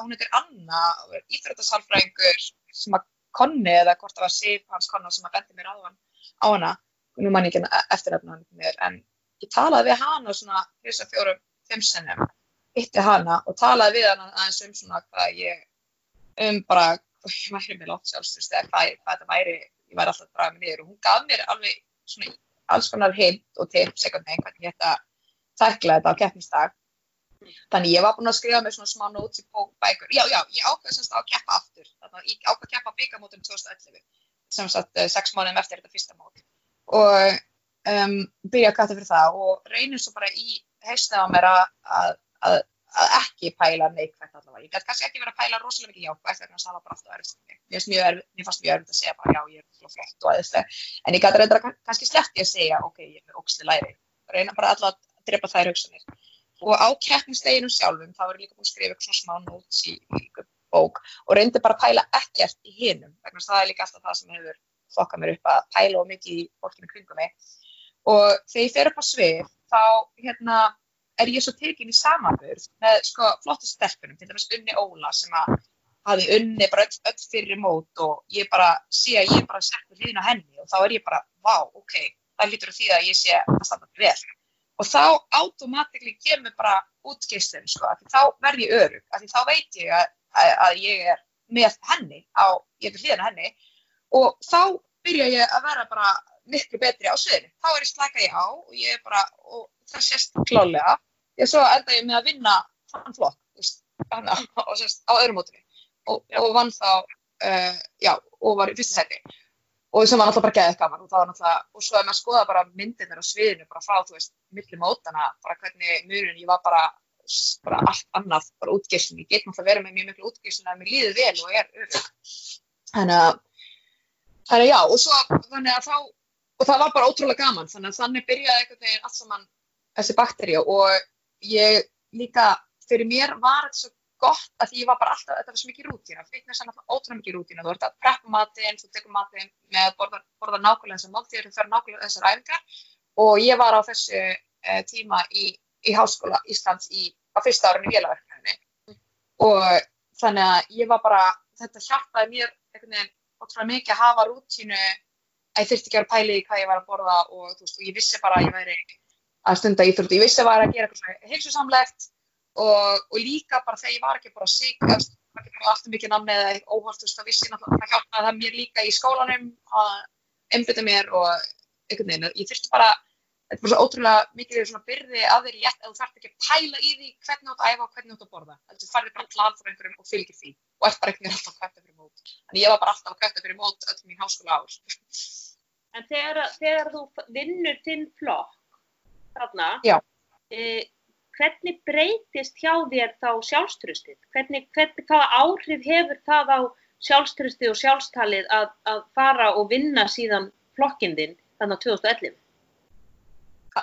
Speaker 3: hún heitir Anna, íþróttasalfræðingur sem að konni eða hvort það var Sif hans konna sem að bendi mér á hann á hana, nú mann ég ekki eftiröfna hann mér, en ég talaði við hana svona þess að fjórum, fimm sinnum. Hitti hana og talaði við hana aðeins um svona hvað ég um bara, ég væri með látt sjálfstyrst eða hvað, hvað þetta væri ég væri alltaf draga mig niður. Og hún gaf mér alveg svona alls konar hint og tips einhvern veginn hvernig ég ætti að tækla þetta á keppnisdag þannig ég var búin að skrifa með svona smá notes í bók- bækur, já já, ég ákveð semst á að keppa aftur, þannig að ég ákveð að keppa byggamótum 2011, sem sagt eh, sex mánuðum eftir þetta fyrsta mót og um, byrja að kata fyrir það og reynir svo bara í hausna á mér að, að, að, að ekki pæla neikvægt allavega. Ég gæti kannski ekki verið að pæla rosalega mikið jákvægt að það var bara erfitt. fyrir mig. Mér mér fannst mjög erfitt að segja bara já, ég er svo flott og aðeinslega. En ég gæti reynda að kannski sleppti að segja, ok, ég er með óksli læri. Reyna bara alltaf að drepa þær hugsanir. Og á keppningsdeginum sjálfum, þá ég líka búin að skrifa eitthvað smá notes í, einhver bók og reyndi bara að pæla ekkert í hinum, vegna þess að það er líka alltaf það sem hefur fokkað mér upp að pæla og mikið í fólkinu kringum mig. Og þegar ég fer upp á svið þá hérna, er ég svo tekin í samanburð með sko, flottu stelpunum, til dæmis Unni Óla sem að hafi unni bara öll, öll fyrir mót og ég bara sé að ég bara við hlýðin á henni og þá er ég bara, vá, ok, það lítur því að ég sé að standa vel og þá automatikli kemur bara útgeislun, sko, af því þá verð ég örug, af því þá veit ég að, að, að ég er með henni á, ég er á henni og þá byrja ég að vera bara miklu betri á sviðinu. Þá er ég slaka ég á og ég er bara, og það sést klálega. Ég svo enda ég með að vinna þann flokk, þú veist, og sérst á öðrum mótunni. Og, og vann þá, uh, já, og var í fyrsta seti. Og sem var náttúrulega bara geðið gaman og það var náttúrulega, og svo er maður að skoða bara myndirnir á sviðinu, bara frá, þú veist, milli mótana, bara hvernig mjögurinn, ég var bara, bara allt annað, bara útgeysin. Ég get náttúrulega verið með mjög miklu útgeysin að mér líður vel og er örug. Þannig að, þannig að já, og svo, þannig að þá, og það var bara ótrúlega gaman, þannig að þannig byrjaði einhvern veginn allt saman þessi bakteríu og ég líka, fyrir mér var þetta svo gott að ég var bara alltaf, þetta var svo mikið rútína, fitness er náttúrulega ótrúlega mikið rútína, þú ert að preppa matinn, þú tekur matinn með að borða, borða nákvæmlega þessar máltíður, þú fer nákvæmlega þessar æfingar. Og ég var á þessu uh, tíma í, í Háskóla Íslands í, á fyrsta árunni vélaverkefni og þannig að ég var bara, þetta hjálpaði mér einhvern veginn ótrúlega mikið að hafa rútínu. Að ég þurfti ekki að vera pæli í hvað ég var að borða og, veist, og ég vissi bara að ég væri að stunda íþróttu, ég vissi að ég var að gera eitthvað heilsusamlegt og, og líka bara þegar ég var ekki bara sík, það var ekki bara alltaf mikið namni eða óhald, það vissi náttúrulega, það hjálpaði það mér líka í skólanum að einbita mér og einhvern veginn, ég þurfti bara, þetta er bara svo ótrúlega mikið svona byrði að þeirri rétt að þú þarf ekki að pæla í því hvernig þú átt að æfa og hvernig þú átt að borða, þannig að þú farið bara plan fyrir einhverjum og fylgir því. Og ert bara einhvern veginn alltaf kvæta fyrir mót, þannig ég var bara alltaf kvæta fyrir mót öll mín háskóla ár.
Speaker 2: En þegar, þegar þú vinnur þinn flokk þarna, e, hvernig breytist hjá þér þá sjálfströstið? Hvernig, hvernig, hvaða áhrif hefur það á sjálfströstið og sjálfstalið að, að fara og vinna síðan flokkindin þannig á 2011?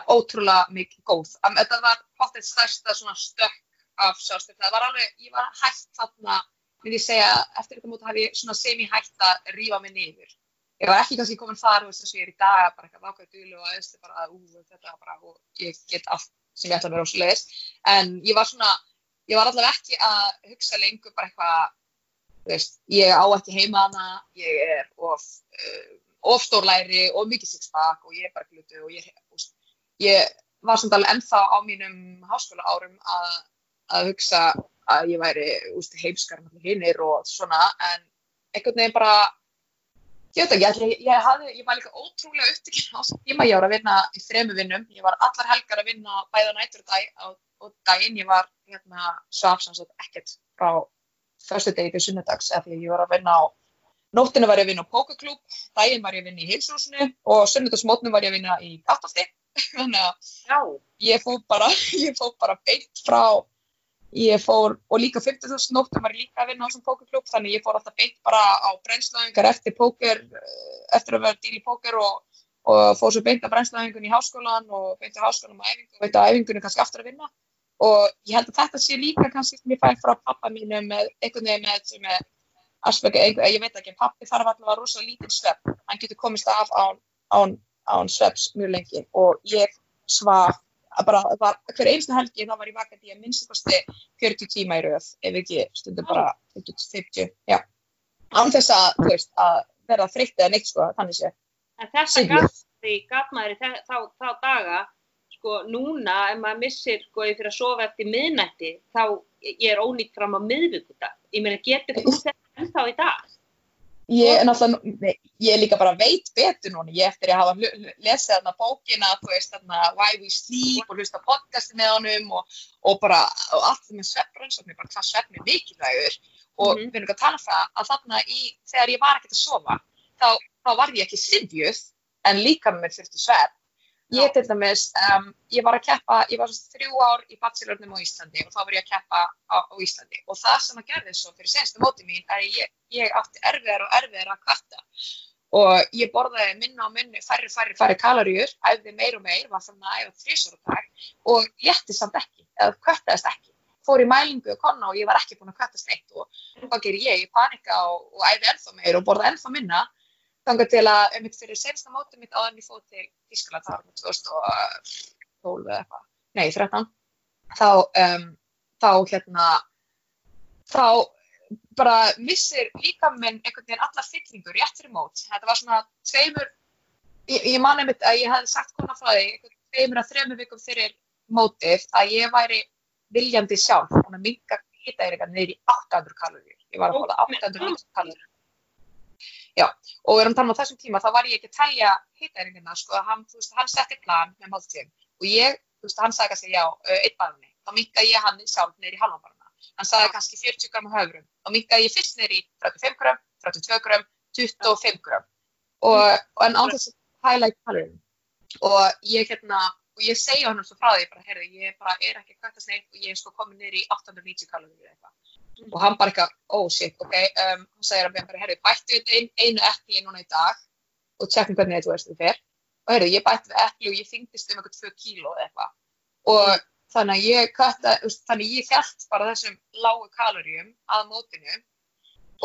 Speaker 3: Ótrúlega mikið góð. Þetta var hóttið stærsta stökk af sjálfströstið. Það var alveg, ég var hægt þarna, myndi ég segja, eftir þetta móta hef ég semi-hægt að rífa mig niður. Ég var ekki kannski komin þar, þú veist þess að ég er í dag, bara eitthvað vákvæðið dúlu og aðeins, bara, ú, þetta bara, og ég get allt sem ég ætla að vera ósluðis en ég var svona, ég var allavega ekki að hugsa lengur bara eitthvað þú veist, ég á ekki heima hana ég er of uh, ofstórlæri og mikið sixpack og ég er bara glutu og ég, úst, ég var samt alveg ennþá á mínum háskóla árum að, að hugsa að ég væri úst, heimskar með hinnir og svona. En einhvern veginn bara Ég veit ekki, ég, ég, hafði, ég var líka ótrúlega upptökinn á þessum tíma, ég var að vinna í þremu vinnum, ég var allar helgar að vinna bæða nættur og, dag, og, og daginn, ég var hérna svaf sannsagt ekkert frá förstu degi til sunnudags, eða því ég var að vinna á, nóttinu var ég að vinna á pókaklúb, daginn var ég að vinna í heilsúsinu og sunnudagsmótnu var ég að vinna í kattafti, þannig að ég fóð bara, fóð bara beint frá Ég fór, og líka 50.000 nóttum var ég líka að vinna á þessum pókerklub, þannig ég fór alltaf beint bara á brennslaðingar eftir póker, eh, eftir að vera díl í póker og, og fór svo beint að brennslaðingun í háskólan og beint á háskólan og æfingu veit að æfingunum kannski aftur að vinna. Og ég held að þetta sé líka kannski sem ég fæ frá pappa mínu með einhvern veginn með sem er aspekt, ég veit ekki, pappi þarf alltaf að rosa lítinn svepp, hann getur komist af án, án, án svepps mjög lengi og ég svaf bara, var, hver einstu helgi þá var ég vakandi að minnstakosti 40 tíma í rauð ef ekki stundum bara 50, já. Án þess að, þú veist, að vera þreytt eða neitt sko, þannig sé.
Speaker 2: En þetta gaf maður í þá, þá daga sko núna ef maður missir sko fyrir að sofa eftir miðnætti þá ég er ónýtt fram á miðvíkudag ég meina getur þú þetta ennþá í dag
Speaker 3: Ég ég líka bara veit betur núna, ég eftir að hafa lesið þarna bókina, þú veist þarna Why We Sleep og hlusta podcasti með honum og, og bara og allt með svefnbrönnsofni, bara hvað svefn er mikilvægur og mm -hmm. við erum ekki að tala um það að þarna í, þegar ég var ekkert að sofa, þá, þá var ég ekki sifjuð en líka með mér þurfti svefn Ég til dæmis, um, ég var að keppa, ég var þrjú ár í bachelornum á Íslandi og þá var ég að keppa á, á Íslandi og það sem að gerði svo fyrir senstu móti mín er að ég, ég átti erfiðar og erfiðar að kvarta og ég borðaði minna og minni, færri, færri, færri kaloríur, æfði meir og meir, var þannig að æfa þrísor og dag og létti samt ekki, eða kvartaðist ekki. Fór í mælingu og konna og ég var ekki búin að kvartast eitt og hvað ger ég? Ég panika og, og æfði ennþá meir og borðaði ennþá minna Þannig til að um mitt fyrir sensta mótum mitt áður en ég fóð til Ískala, með 2012 eða eitthvað, nei 13, þá, um, þá hérna, þá bara missir líka minn einhvern veginn allar fyllingur rétt fyrir mót. Þetta var svona tveimur, ég, ég man einmitt að ég hef sagt konar frá einhvern tveimur að þremur vikum fyrir mótið að ég væri viljandi sjálf, þannig að minga hýta er eitthvað neyri 800 kaloríur. Ég var að hóla 800 kaloríur Já, og við erum talað um á þessum tíma, þá var ég ekki að telja hittæringina, sko, hann, þú veist, hann setti plan með máltíðum og ég, þú veist, hann sagði kannski, já, eitt barni, þá minkaði ég hann sjálf neyri halvan barna, hann sagði kannski 40 gram höfrum, þá minkaði ég fyrst neyri 35 gram, 32 gram, 25 gram. Og, og en án þess að highlight calorie og ég hérna, og ég segja hann svo frá því, bara, heyrðu, ég bara er ekki að kvæmta sneitt og ég er sko komin neyri 890 kalorir eitthvað og hann bara eitthvað, oh shit, ok, um, hann segir að mér bara, herru, bættu við ein, einu epli núna í dag og tjekkum hvernig þetta verður fyrir og herru, ég bætti við epli og ég þingdist um eitthvað 2 kíló eða eitthvað. Og mm. þannig að ég kvætta, þannig ég held bara þessum lágu kaloríum að mótinu.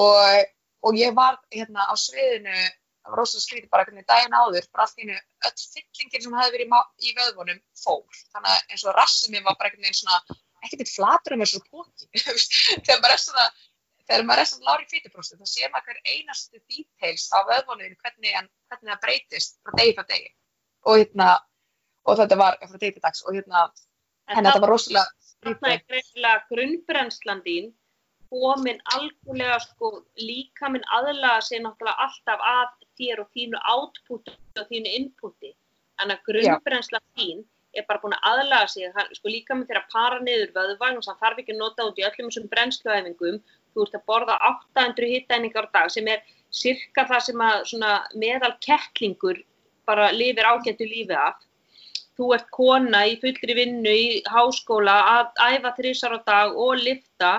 Speaker 3: Og, og ég var hérna á sviðinu það var rosalega skrítið bara hvernig daginn áður bara allt í hennu öll fyllingir sem hefði verið í, vöðvonum fór. Þannig að eins og rassum ég var bara einhvern veginn svona ekkert eitt flatur um þessu póki þegar maður er svona þegar maður er svona lári fítipróstu þá sér maður hver einastu details á vöðvonuðinu hvernig, hvernig það breytist frá degi frá degi. Og hérna og þetta var frá degi til dags og hérna en þetta var rosalega
Speaker 2: Þetta er greinilega grunnbrennslan þín komin algjörlega sko líka minn aðlaga sér náttúrulega alltaf að þér og þínu outputi og þínu inputi. En að grunnbrennslan þín er bara búin að aðlaga sig, hann, sko líka með þeirra para niður vöðvang og það þarf ekki að nota út í öllum þessum brennsluæfingum, þú ert að borða 800 hittæningar á dag sem er cirka það sem að meðal kettlingur bara lifir ágættu lífi af. Þú ert kona í fullri vinnu í háskóla að æfa þrísar á dag og lifta.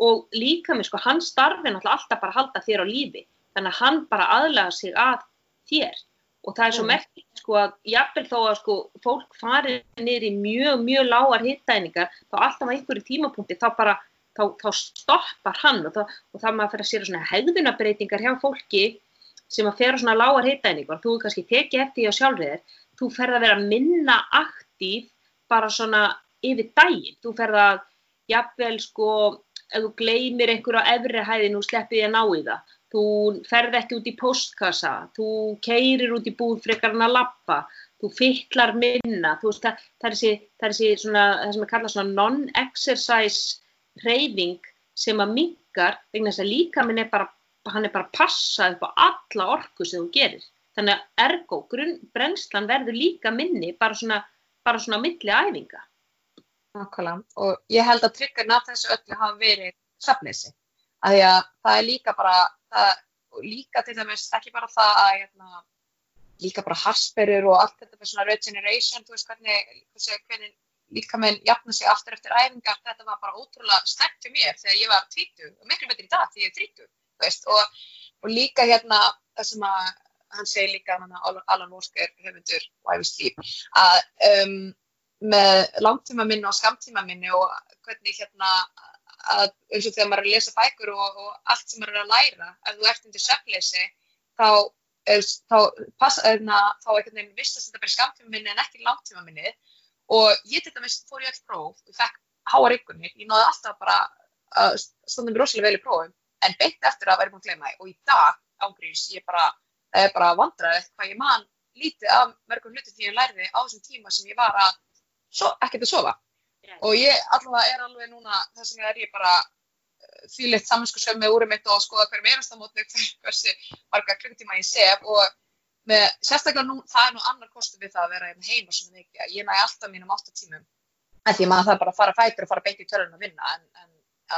Speaker 2: Og líka með sko hans starfi náttúrulega alltaf bara halda þér á lífi, þannig að hann bara aðlaga sig að þér og það er svo merkilegt sko að jafnvel þó að sko fólk farir niður í mjög, mjög lágar hittæningar þá alltaf á einhverju tímapunkti þá bara, þá, þá stoppar hann og, það, og það maður fyrir að sér svona hegðunabreitingar hjá fólki sem að fer á svona lágar hittæningar þú er kannski tekið eftir því á sjálfriðir þú ferð að vera minna aktív bara svona yfir daginn. Þú ferð að jafnvel sko ef þú gleymir einhverju á efri hæðin og sleppið að ná í það þú ferð ekki út í postkassa, þú keirir út í búð frekar en að lappa, þú fytlar minna, þú veist það, það er þessi, það er þessi svona, það sem er kallað svona non-exercise reyfing sem að mingar vegna þess að líka minn er bara, hann er bara passað upp á alla orku sem þú gerir. Þannig að ergo, brennslan verður líka minni bara svona, bara svona milli æfinga.
Speaker 3: Nákvæmlega og ég held að tryggarna af þessu öllu hafa verið safnesi. Að því að það er líka bara það, líka til dæmis ekki bara það að hérna, líka bara hasperur og allt þetta með svona regeneration, þú veist hvernig, hvernig líka með jafna sig aftur eftir æfingar, þetta var bara ótrúlega snemt fyrir mér þegar ég var 30 og miklu betur í dag þegar ég er 30, þú veist og, og líka hérna það sem að hann segir líka Alan Walker höfundur að um, með langtíma minni og skamtíma minni og hvernig hérna að eins og þegar maður er að lesa bækur og, og allt sem maður er að læra, ef þú ert undir söfleysi, þá, þá einhvern veginn vissast þetta bara skamtíma minni en ekki langtíma minni. Og ég til dæmis fór í öll próf og fekk háa ryggunni, ég náði alltaf bara að standa mér rosalega vel í prófum en beint eftir að væri búin að gleyma það og í dag ángríms ég bara, er bara vandraðið hvað ég man lítið af mörgum hluti því ég lærði á þessum tíma sem ég var að so, ekkert að sofa og ég allavega er alveg núna þess vegna er ég bara uh, því leitt saminskursjöf með úrum mitt og skoða hverjum einasta mótni hversi marga klukkutíma ég sef og með, sérstaklega nú, það er nú annar kostu við það að vera hérna heima svona mikið ég næ alltaf mínum 8 tímum. En því maður það bara að fara fætur og fara beint í törlun að vinna en, en,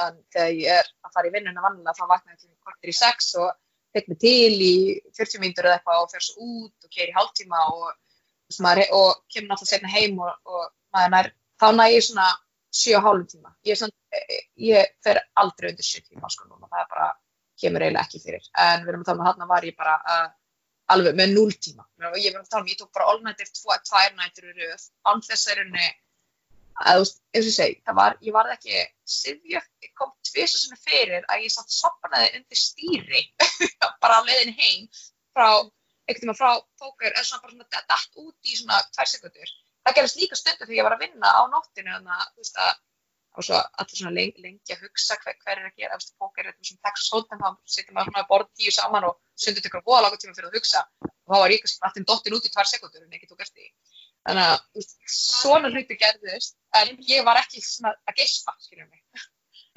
Speaker 3: en þegar ég er að fara í vinnuna vanlega þá vakna ég til kvartir í 6 og fekk mig til í 40 mínutur eða eitthvað og fer svo út og keir í hálftíma og, og, og kemur náttúrulega setna heim og, og maður nær þá næ ég svona 7,5 tíma. Ég, svona, ég fer aldrei undir 7 tíma sko núna, það bara kemur eiginlega ekki fyrir. En við erum að tala um að hann var ég bara uh, alveg með 0 tíma. Ég verðum að tala um, ég tók bara allnættir 2 nættir í rauð, þess að þú veist, eins og ég segi, það var, ég var ekki, Sivja kom tvisa svona fyrir að ég satt sopnaði undir stýri, bara á leiðin heim frá, ekkert tíma frá fókur, eða svona bara svona dætt út í svona 2 sekundur það gerist líka stundu þegar ég var að vinna á nóttinu þannig að þú veist að svo allir svona lengi, lengi að hugsa hver, hver er að gera, þú veist, póker er svona Texas Hold'em, þá setjum maður svona að borða tíu saman og sundur tekur að búa laga tíma fyrir að hugsa og þá var ég kannski alltaf dottin út í tvær sekundur en ekki tók eftir því. Þannig að, svona hluti gerðist, en ég var ekki svona að geispa, skiljum mig.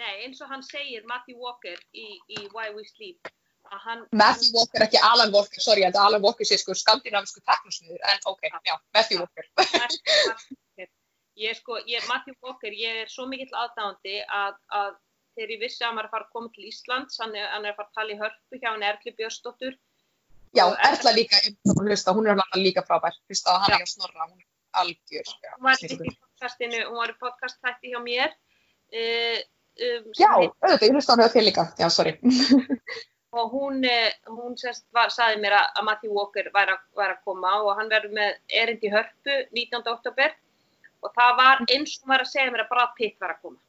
Speaker 2: Nei, eins og hann segir, Matthew Walker í, í Why We Sleep, hann,
Speaker 3: Matthew Walker, ekki Alan Walker, sorry, að Alan Walker sé sko skandinavisku teknosmiður, en ok, já, Matthew Walker.
Speaker 2: ég sko, ég, Matthew Walker, ég er svo mikill aðdándi að, að þegar ég vissi að hann var að fara að koma til Íslands, hann er, hann er að fara að tala í hörpu hjá hann Erli Björnsdóttur.
Speaker 3: Já, Erla líka, ég er að hlusta, hún er alltaf líka frábær, hlusta hann
Speaker 2: Já.
Speaker 3: ekki að snorra, hún er algjör. já,
Speaker 2: Hún var í podcastinu, hún var í podcast þætti hjá mér. Uh, um,
Speaker 3: Já, auðvitað, ég hlusta hann hjá þér líka, já, sorry.
Speaker 2: og hún, eh, hún sérst, var, saði mér að, Matthew Walker væri að, væri að koma og hann verður með erind í hörpu 19. oktober og það var eins og var að segja mér að Brad Pitt var að koma.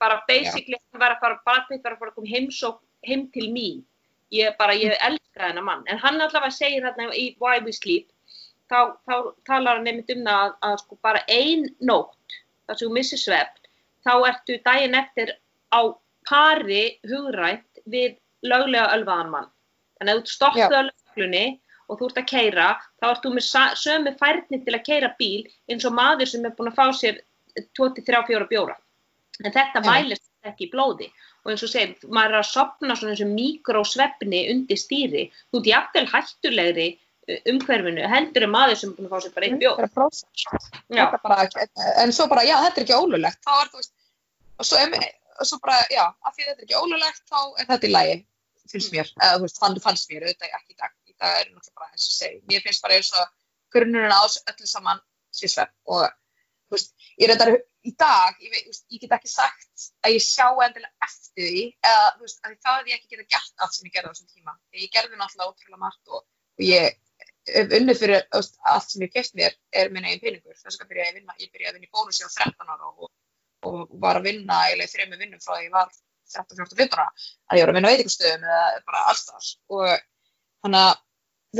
Speaker 2: Bara basically hann var að fara, Brad Pitt var að fara að koma heim, svo, heim til mín. Ég bara, ég elska þennan mann. En hann allavega segir hérna í Why We Sleep, þá, þá talar hann nefnt um það að, að sko bara ein nótt, þar sem þú missir svefn, þá ertu daginn eftir á pari hugrænt við löglega ölvaðan mann. Þannig að þú stoppuð á löglunni og þú ert að keira, þá ert þú með sömu færni til að keira bíl eins og maður sem er búin að fá sér 23-4 bjóra. En þetta mælist ekki í blóði. Og eins og segir, maður er að sopna svona eins og mikrosvefni undir stýri. Þú ert jafnvel hættulegri uh, umhverfinu heldur en maður sem er búin að fá sér bara einn bjór.
Speaker 3: Er en svo bara, já, þetta er ekki ólulegt, þá er þú veist, og svo, em, og svo bara, já, af því þetta er ekki ólulegt, þá er þetta í lagi, finnst mér, eða þú veist, þannig fannst mér, auðvitað ekki í dag, í dag er náttúrulega bara eins og segi, mér finnst bara eins og grunnurinn á þessu öllu saman sé svepp og, þú veist, ég reyndar í dag, ég, veist, ég get ekki sagt að ég sjá endilega eftir því, eða, þú veist, að það hefði ég ekki geta gert allt sem ég gerði á þessum tíma, Þegar ég gerði náttúrulega ótrúlega margt og, og ég unnið fyrir veist, allt sem ég keft mér er minn eigin peningur. Þess að vinna, ég byrjaði að vinna í bónusi á 13 ára og, og var að vinna eiginlega þrejum vinnum frá því ég var 13, 14, 15 ára að ég var að vinna á veitingastöðum eða bara allstað og þannig að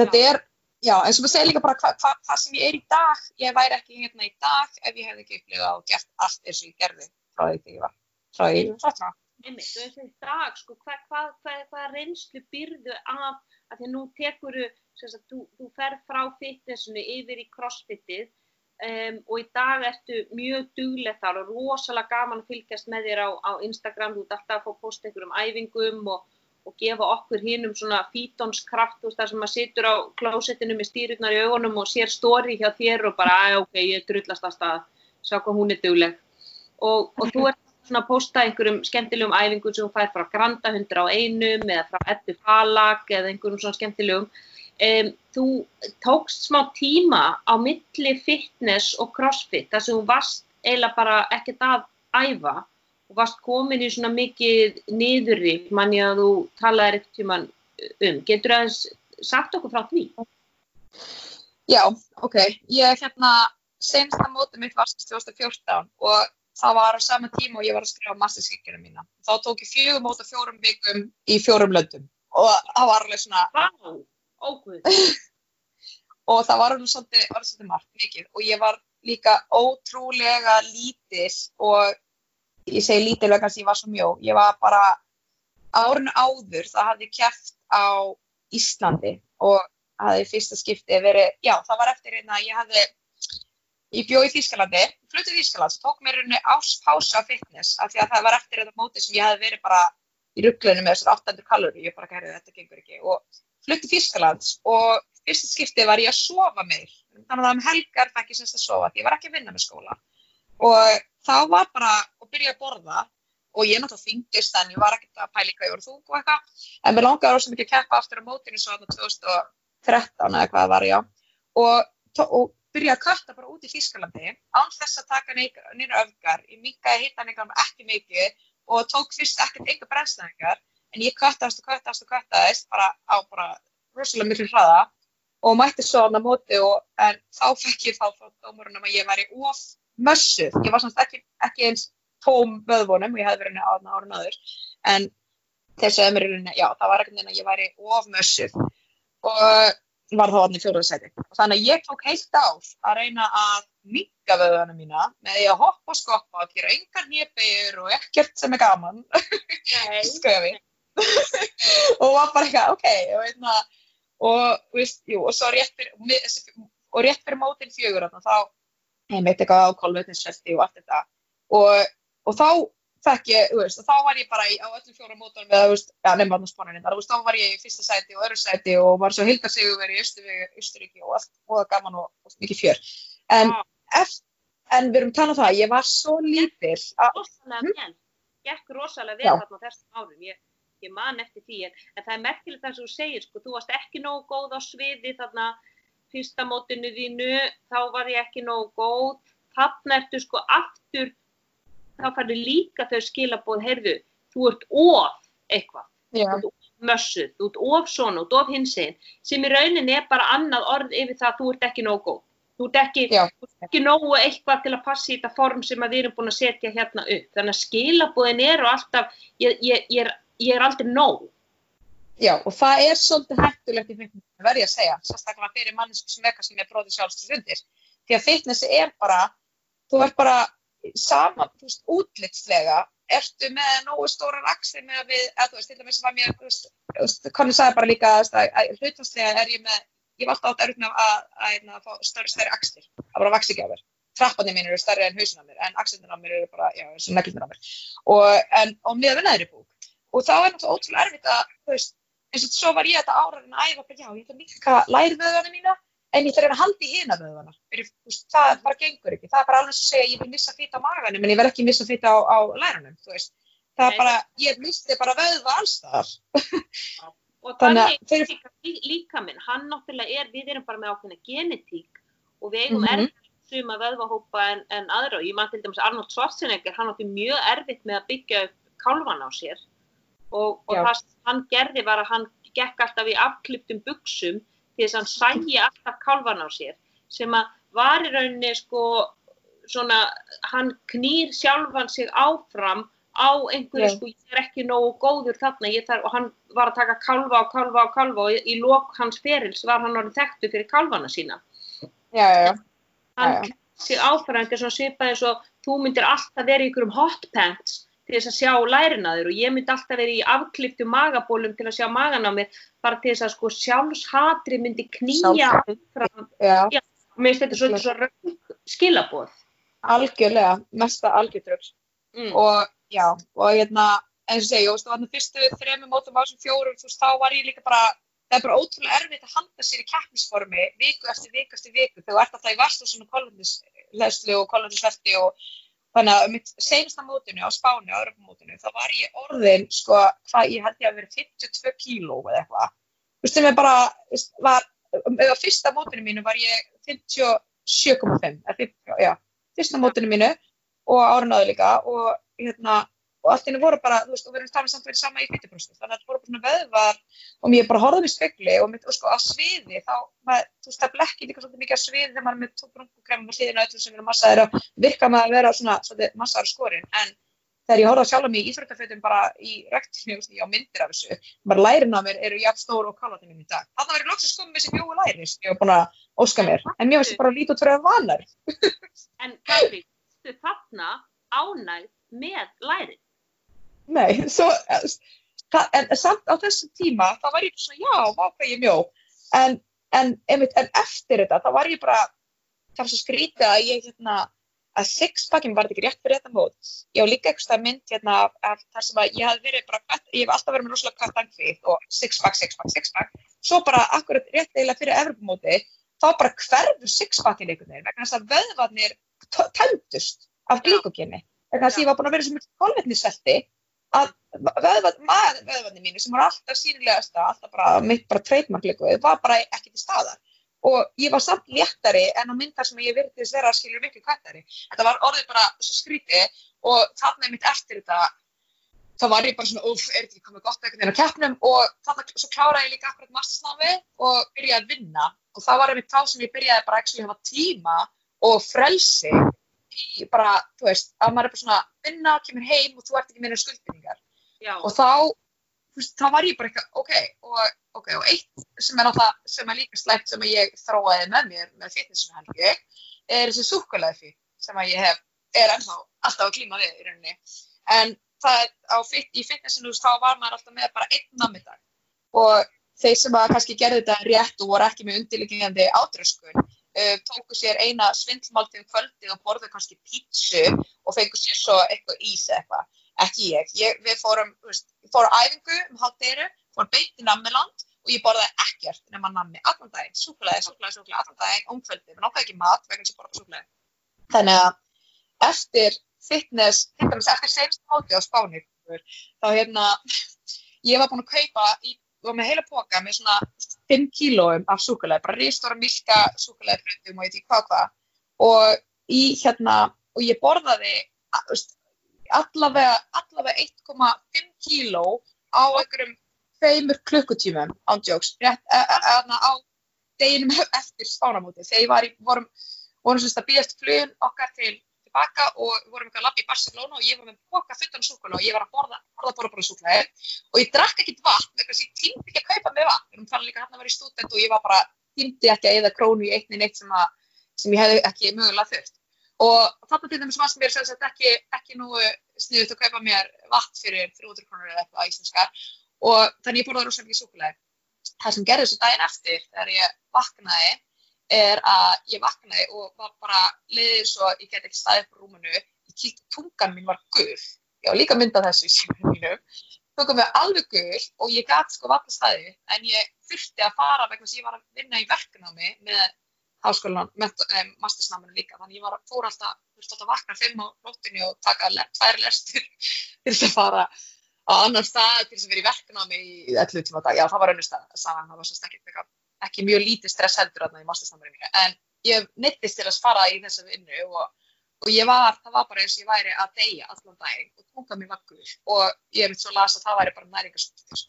Speaker 3: þetta er já, eins og maður segir líka bara hvað hva, hva sem ég er í dag ég væri ekki hérna í dag ef ég hefði ekki upplifað og gert allt eins og ég gerði frá því þegar ég var frá því ég var 13 ára.
Speaker 2: Og eins og í dag, sko, hvað hva, hva, hva reynslu byrðu af, að því nú tekuru, þú, þú fer frá fitnessinu yfir í crossfitið um, og í dag ertu mjög dugleg þar og rosalega gaman að fylgjast með þér á, á Instagram, þú ert alltaf að fá posta einhverjum æfingum og, og gefa okkur hinnum svona fítonskraft, þar sem maður situr á klósettinu með stýrurnar í augunum og sér stóri hjá þér og bara, að ok, ég drullast að stað, sjá hvað hún er dugleg. Og, og þú ert svona að posta einhverjum skemmtilegum æfingum sem þú fær frá Granda 100 á einum eða frá Eddu Falag eða einhverjum svona skemmtilegum. Um, þú tókst smá tíma á milli fitness og crossfit þar sem þú varst eiginlega bara ekkert að æfa og varst komin í svona mikið niðurri manni að þú talaðir eitthvað tíman um. Getur aðeins sagt okkur frá því?
Speaker 3: Já, ok. Ég hérna, sensta mótið mitt var sem 2014 og það var á sama tíma og ég var að skrifa masterskikina mína. Þá tók ég fjögum mót á fjórum vikum í fjórum löndum og það var alveg svona,
Speaker 2: Vá, óguð.
Speaker 3: og það var alveg svolítið, var svolítið margt mikið og ég var líka ótrúlega lítil og ég segi lítil vegna að ég var svo mjó. Ég var bara árinu áður, það hafði kæft á Íslandi og hafði í fyrsta skipti verið, já það var eftir einna að ég hafði, ég bjó í Þýskalandi, flutið Þýskalands, tók mér rauninni ás pása á fitness af því að það var eftir þetta móti sem ég hafði verið bara í rugglunum með þessar 800 kalóri, ég bara gerði þetta gengur ekki og flutið Þýskalands og fyrsta skipti var ég að sofa meir, þannig að um helgar fekk ég semst að sofa því ég var ekki að vinna með skóla. Og þá var bara að byrja að borða og ég náttúrulega þingist en ég var ekkert að pæla í hvað ég voru þung og eitthvað. En mér langaði rosa mikið að keppa aftur á mótinu svo þarna 2013 eða hvað var já. Og, tó- og byrja að katta bara út í Þýskalandi án þess að taka nýra öfgar. Ég minkaði hittanleikar ekki mikið og tók fyrst ekkert enga brennstæðingar en ég kattast og kattast og kattast bara á bara rosalega miklu hraða og mætti svo hann á móti og en þá fekk ég þá frá dómurunum að ég væri of mössuð, ég var samt ekki, ekki eins tóm vöðvunum, ég hefði verið á árun áður en þeir segði mér í rauninni, já, það var ekkert neina að ég væri of mössuð. Og var þá hann í fjóruðsæti og þannig að ég tók heilt ár að reyna að minka vöðvunum mína með því að hoppa og skoppa og gera engar nýjabeyjur og ekkert sem er gaman. Skoja við og var bara eitthvað, ok og, veitna, og, veist, jú, og svo rétt fyrir og, rétt fyrir mótin fjögur þá ég meitt eitthvað á kolvetninsvelti og allt þetta og, og þá fekk ég, veist, og þá var ég bara í, á öllum fjóra mótunum þar, þú veist, þá var ég í fyrsta sæti og öðru sæti og var svo hildarsigur verið í Östuríki og allt, og það gaman og, og mikið fjör. En,
Speaker 2: Já.
Speaker 3: eftir, en við erum talað um það, ég var svo lítil að,
Speaker 2: rosalega
Speaker 3: Mhm.
Speaker 2: vel, gekk rosalega vel þarna þessum árum, ég, ég man eftir því, en, en það er merkilegt það sem þú segir, sko, þú varst ekki nógu góð á sviði þarna fyrsta mótinu þínu, þá var ég ekki nógu góð, þarna ertu sko aftur, þá færðu líka þau skilabóð, heyrðu, þú ert of eitthvað,
Speaker 3: já,
Speaker 2: mössuð, þú ert of svona, þú ert of hinsinn, sem í rauninni er bara annað orð yfir það að þú ert ekki nógu góð. Þú ert ekki,
Speaker 3: já,
Speaker 2: ekki nógu eitthvað til að passa í þetta form sem að við erum búin að setja hérna upp. Þannig að skilabúðin eru alltaf, ég, ég, ég, er, ég er aldrei nóg.
Speaker 3: já, og það er svolítið hættulegt í fitness, verð ég að segja, sérstaklega fyrir mannesku sem er kannski með bróði sjálfstur undir. Því að fitnessi er bara, þú ert bara saman, útlitslega, ertu með nógu stóra raksir með að við, eða þú veist, til dæmis var mér, Conny sagði bara líka að, að, að hlutastlega er ég með, ég var alltaf átt að, að, að, að fá stærri, stærri axlir, að bara vaksi ekki á mér. Trappanir mín eru stærri en hausin á mér, en axlirnir á mér eru bara, já, og neglirnir á mér. Og, en, og mér vinnaður í búk. Og þá er náttúrulega ótrúlega erfitt að, þú veist, eins og svo var ég þetta áraðin að æfa, já, ég ætla að mikka lærvöðuna mína, en ég ætla að reyna að halda í hina veist, það bara gengur ekki. Það er bara alveg og segja, ég vil missa fýta á maganum, en ég vil ekki missa fýta á, á lærunum, þú veist. Það er bara, ég misti bara vöðva allstaðar.
Speaker 2: Og
Speaker 3: Þannig að fyrir-
Speaker 2: líka, lí- líka minn, hann náttúrulega er, við erum bara með ákveðna genetík og við eigum
Speaker 3: Mhm.
Speaker 2: erfitt suma vöðvahópa en, en aðra og ég man til dæmis Arnold Schwarzenegger, hann átti mjög erfitt með að byggja upp kálvan á sér og, og það sem hann gerði var að hann gekk alltaf í afklipptum buksum til þess að hann sægi alltaf kálvan á sér sem að var í rauninni sko svona, hann knýr sjálfan sig áfram á einhverju
Speaker 3: Já.
Speaker 2: sko, ég er ekki nógu góður þarna þarf, og hann var að taka kálfa og kálfa og kálfa og í, í lok hans ferils var hann orðin þekktu fyrir kálfana sína
Speaker 3: Já, já, já.
Speaker 2: hann knýr sig áfram þetta er svona svipað eins og þú myndir alltaf vera í einhverjum hot pants til þess að sjá lærinaður og ég myndi alltaf vera í afklipptu magabólum til að sjá magan á mér bara til þess að sko sjálfshatri myndi knýja
Speaker 3: Sjálfshatri.
Speaker 2: áfram
Speaker 3: Já,
Speaker 2: mér finnst þetta svolítið svo röng skilaboð
Speaker 3: algjörlega, mesta algjörtröks.
Speaker 2: mm.
Speaker 3: og já, og hérna eins og segja, þú veist, fyrstu þremum mótum á þessum fjórum, þú veist, þá var ég líka bara það er bara ótrúlega erfitt að halda sér í keppnisformi viku eftir viku eftir viku þegar þú ert alltaf í vast og svona kolumnisleðslu og kolumnisvelti og þannig að um mitt senasta mótinu á Spáni, á Europamótinu, þá var ég orðin sko, hvað ég held ég að vera 52 kíló eða eitthvað, þú veist, sem er bara var, eða fyrsta mótinu mínu var ég 57,5 eða 50, já, fyrsta mótinu mínu og árun áður líka og hérna og allt í henni voru bara, þú veist, og við erum talað samt verið sama í 40% þannig að það voru bara svona veðvar og mér bara horfði með spegli og, og sko á sviði þá, maður, þú veist, það blekkir líka svolítið mikið á sviði þegar maður er með tók brunkukremum og hliðina öllum sem eru massaðir og virka með að vera svona svolítið massaðar skorin en þegar ég horfði á sjálf mig í íþróttafötum bara í rektinu, ég á myndir af þessu bara lærin á mér eru jafn stór og kálvatinn minn í dag. Þannig að verið loksins komið með þessi mjóu læri sem ég var búin að óska mér. En mér finnst það bara lítið fyrir að vanar
Speaker 2: en Katrín, þú þarna ánægð með lærið
Speaker 3: Nei, svo, það, en samt á þessum tíma, þá var ég svona, já, vá hvað ég mjó. En, en, einmitt, en eftir þetta, þá var ég bara, það var svo skrítið að ég, hérna, að sixpackin var ekki rétt fyrir þetta mót. Ég á líka eitthvað mynd, hérna, af, þar sem að ég hafði verið bara, ég hef alltaf verið með rosalega kattangfið og sixpack, sixpack, sixpack. Svo bara akkurat rétt eiginlega fyrir Evropamóti, þá bara hverfur sixpackin einhvern veginn, vegna þess að vöðvarnir t- tæmdust af glíkokinni. Vegna þess að ég var búin að vera sem mjög kolvetniselti að vöðvarnir mínu sem var alltaf sínilegasta, alltaf bara mitt bara treytmarklikuð, var bara ekki til staðar. Og ég var samt léttari en á myndar sem ég þess vera skilur miklu kvættari. Þetta var orðið bara svo skrítið og þarna mitt eftir þetta þá var ég bara svona, uff, er þetta ekki komið gott eitthvað inn á keppnum? Og þarna svo kláraði ég líka akkurat mastersnámi og byrjaði að vinna. Og það var einmitt þá sem ég byrjaði bara ekki að hafa tíma og frelsi í bara, þú veist, að maður er bara svona vinna, kemur heim og þú ert ekki meina skuldbyrningar og þá, þú veist, þá var ég bara eitthvað, ok, og, ok, og eitt sem er sem er líka slæmt sem ég þróaði með mér með fitnessinu ég, er þessi súkulæði sem að ég hef, er ennþá alltaf að klíma við í rauninni, en það er á fit, í fitnessinu, þú veist, þá var maður alltaf með bara einn nammidag. Og þeir sem að kannski gerði þetta rétt og voru ekki með undirliggjandi ádröskun uh, tóku sér eina svindlmáltið um kvöldið og borðu kannski pítsu og fengu sér svo eitthvað ís eitthvað. Ekki ég, ég við fórum, veist, ég fór á æfingu um hátderu, fór beint í nammiland og ég borðaði ekkert nema nammi allan daginn, súkulæði, súkulæði, súkulæði allan daginn, umkvöldi, við nokkaði ekki mat vegna sem borðaði súkulæði. Þannig að eftir fitness, dæmis eftir senst móti á Spáni, þá hérna, ég var búin að kaupa, ég var með heila póka með svona 5 kílóum af súkulæði, bara ristóra milka súkulæði frutum og ég veit ekki hvað hvað. Og hérna, og ég borðaði allavega, allavega 1,5 kíló á einhverjum tveimur klukkutímum ándjóks e, e, e, á deginum eftir spánamóti þegar ég var í, vorum, vorum semst að býðast flugin okkar til tilbaka og vorum eitthvað að lappa í Barcelona og ég var með boka fullan súkula og ég var að borða, borða, borða, borða súkulaði og ég drakk ekkit vatn vegna þess að ég týndi ekki að kaupa með vatn. Erum talað líka hann að vera í stúdent og ég var bara týndi ekki að eða krónu í einni neitt sem, að, sem ég hef ekki mögulega þurft. Og þarna til dæmis varst mér sem sagt ekki, ekki nú sniðut að kaupa mér vatn fyrir 300 krónur eða eitthvað íslenskar. Og þannig ég borðaði rosalega mikið súkulæði. Það sem gerði þessu daginn eftir þegar ég vaknaði er að ég vaknaði og var bara leiðið svo ég get ekki staðið på rúmunu, ég kýtti tungan mín var gull, ég var líka myndað þessu í síðan mínum, tókum við alveg gull og ég gæti sko vatna staði en ég þurfti að fara vegna sem ég var að vinna í verknámi með háskólan, um, mastersnáminu líka, þannig ég var, fór alltaf, þurfti alltaf að vakna fimm á nóttinu og taka tvær lestur til þess að fara á annan stað til þess að vera í verknámi í 11 tíma dag, já það var önnur stað það var sérst ekki, mjög lítið stress heldur aðna í mastersnáminu en ég neittist til að fara í þessa vinnu og, og ég var, það var bara eins og ég væri að deyja allan daginn og tóka mér vakkur og ég mitt svo las að það væri bara næringarstöð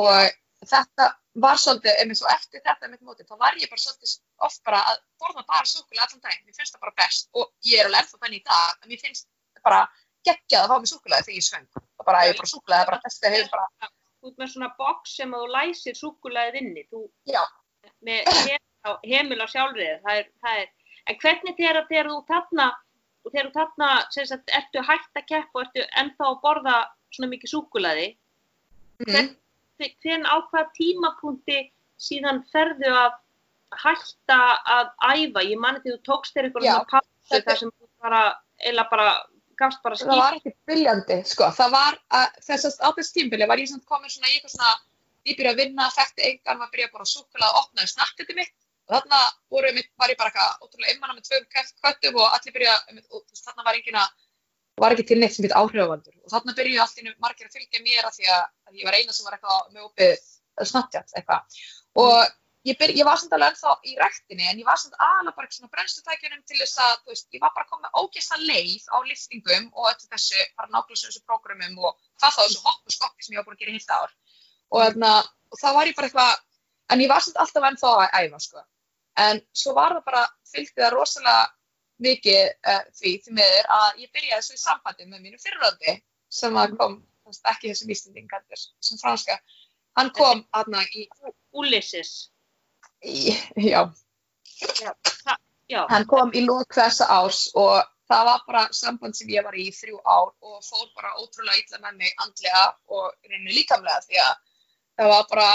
Speaker 3: og þetta var svolítið, mér svo eftir þetta mitt móti, þá var ég bara svolítið oft bara að borða bara súkulega allan daginn, mér finnst það bara best. Og ég er alveg ennþá þenni í dag, en mér finnst bara geggjað að fá mig súkulega þegar ég sveng það bara, ég bara súkulega, er bara testið hefur bara
Speaker 2: Þú ert með svona boks sem þú læsir súkulegið inni. Þú,
Speaker 3: Já
Speaker 2: með heimil á sjálfrið það er, það er, en hvernig þegar, þegar þú þarna þegar þú þarna, sem sagt, ertu hægt að keppa og ertu ennþá að borða svona mikið súkulegið mm. hvern, á hvað tímapunkti síðan ferðu að hætta að æfa, ég manni þegar þú tókst þér eitthvað svona passu þar sem þú bara, eila bara
Speaker 3: gafst bara skýrt. Það var ekki brilljandi, sko. Það var, þessast á þess tímbili var ég komin svona í eitthvað svona, ég byrjaði að vinna, þekkti engan, maður byrjaði bara að súkula og opnaði snakketið mitt. Og þarna voru, var ég bara eitthvað ótrúlega einmann með tvöum köttum og allir byrjaði, og þarna var engina, var ekki til neitt sem heit áhrifavaldur. Og þarna byrjuði allir margir að fylgja mér að því að ég var eina sem var eitthvað með opið snattjátt eitthvað. Og ég, byr, ég var samt alveg ennþá í rektinni en ég var samt alveg bara svona brennstutækjunum til þess að, þú veist, ég var bara komið ógæsta leið á liftingum og eftir þessu, bara nákvæmlega þessu prógramum og það þá þessu hopp og skokki sem ég var búin að gera heilt ár og, þarna, og það var ég bara eitthvað, en ég var samt alltaf ennþá að æfa, sko. En svo var það bara, fylgdi það rosalega mikið uh, því því meður að ég byrjaði svo í sambandi með mínu fyriröndi sem kom, ekki þessum ístendingar, sem franska, hann kom aðna í
Speaker 2: Ulysses
Speaker 3: já. Já. já, hann kom í lók þessa árs og það var bara samband sem ég var í þrjú ár og fór bara ótrúlega illa með mig andlega og reynir líkamlega því að það var bara,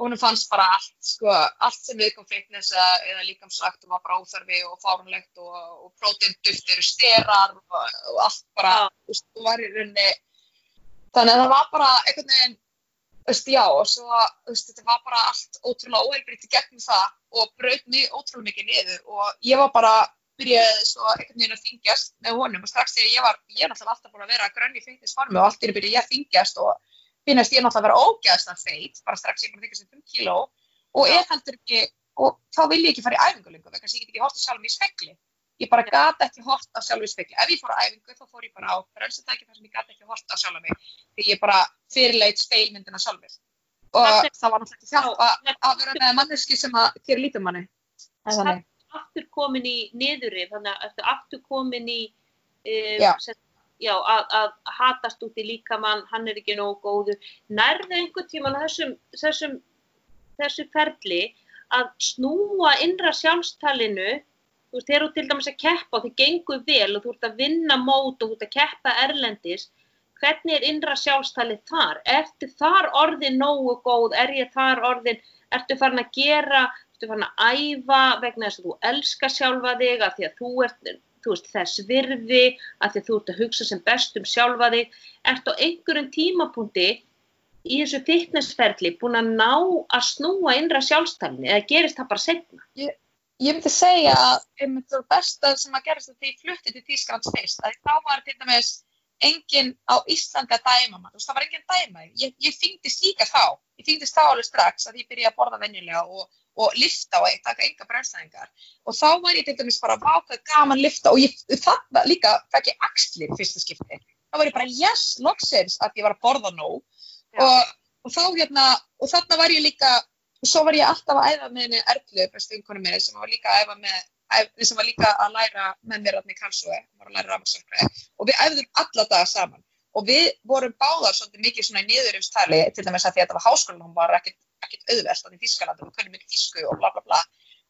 Speaker 3: húnum fannst bara allt, sko, allt sem við kom fitness eða líkamslagt og var bara óþarfi og fárunlegt og, og prótinduftir og styrar og, og allt bara, þú veist, þú var í rauninni, þannig að það var bara einhvern veginn Veist, já, og svo, veist, þetta var bara allt ótrúlega óheilbriðt í gegnum það og brauð mig ótrúlega mikið niður og ég var bara, byrjaði svo einhvern veginn að þingjast með honum og strax þegar ég var, ég er náttúrulega alltaf búin að vera grönn í fengtisformi og allt er byrjaði ég að þingjast og finnast ég náttúrulega að vera ógæðslega feit, bara strax ég að þingjast um 5 kíló og ég heldur ekki, og þá vil ég ekki fara í æfingulengu vegna þess að ég get ekki hósta sjálf mér í spekli ég bara gata ekki hort á sjálf í spekli ef ég fór á æfingu þá fór ég bara á bremsatæki þar sem ég gata ekki hort á sjálf mig því ég bara fyrirleit speilmyndina sjálfur. Og það, það var náttúrulega hjálp að, vera með manneski sem að gera lítið um manni.
Speaker 2: Það er aftur komin í niðurrið þannig að aftur komin í um, já. Að, að hatast út í líkamann hann er ekki nógu góðu nærðu einhvern tíman þessum, þessum þessu ferli að snúa innra sjálfstalinu þú veist, þegar þú til dæmis að keppa og þið gengur vel og þú ert að vinna mót og þú ert að keppa erlendis, hvernig er innra sjálfstælið þar? Ertu þar orðin nógu góð? Er ég þar orðin, ertu farin að gera, ertu farin að æfa vegna þess að þú elskar sjálfa þig að því að þú ert, þú veist, þess virði, að þú ert að hugsa sem best um sjálfa þig, ert á einhverjum tímapunkti í þessu fitnessferli búin að ná að snúa innra sjálfstæðinni eða gerist það bara setna?
Speaker 3: Ég, ég myndi segja að einmitt það besta sem að gerast þetta í flutti til Tísklands fyrst, að þá var til dæmis enginn á Íslandi að dæma mann, þú veist, það var enginn dæma. Ég, ég þyngdist líka þá, ég þyngdist þá alveg strax að ég byrja að borða venjulega og, og lifta og eitthvað, enga brennstæðingar og þá var ég til dæmis bara vákað gaman lifta og ég þarna líka fekk ég axlir fyrsta skipti, þá var ég bara yes, loksins að ég var að borða nóg. Og, og þá hérna og þarna var ég líka, og svo var ég alltaf að æfa með henni Erlu, bestu vinkonu minni sem var líka að æfa með sem var líka að læra með mér allir rafmagsverkræði og við æfðum alla daga saman og við vorum báðar svolítið mikið svona í niðurumstæli til dæmis að því að þetta var háskólan og var ekkert, ekkert auðvelt þannig í Þískalandi og kunnum mikið þísku og bla bla bla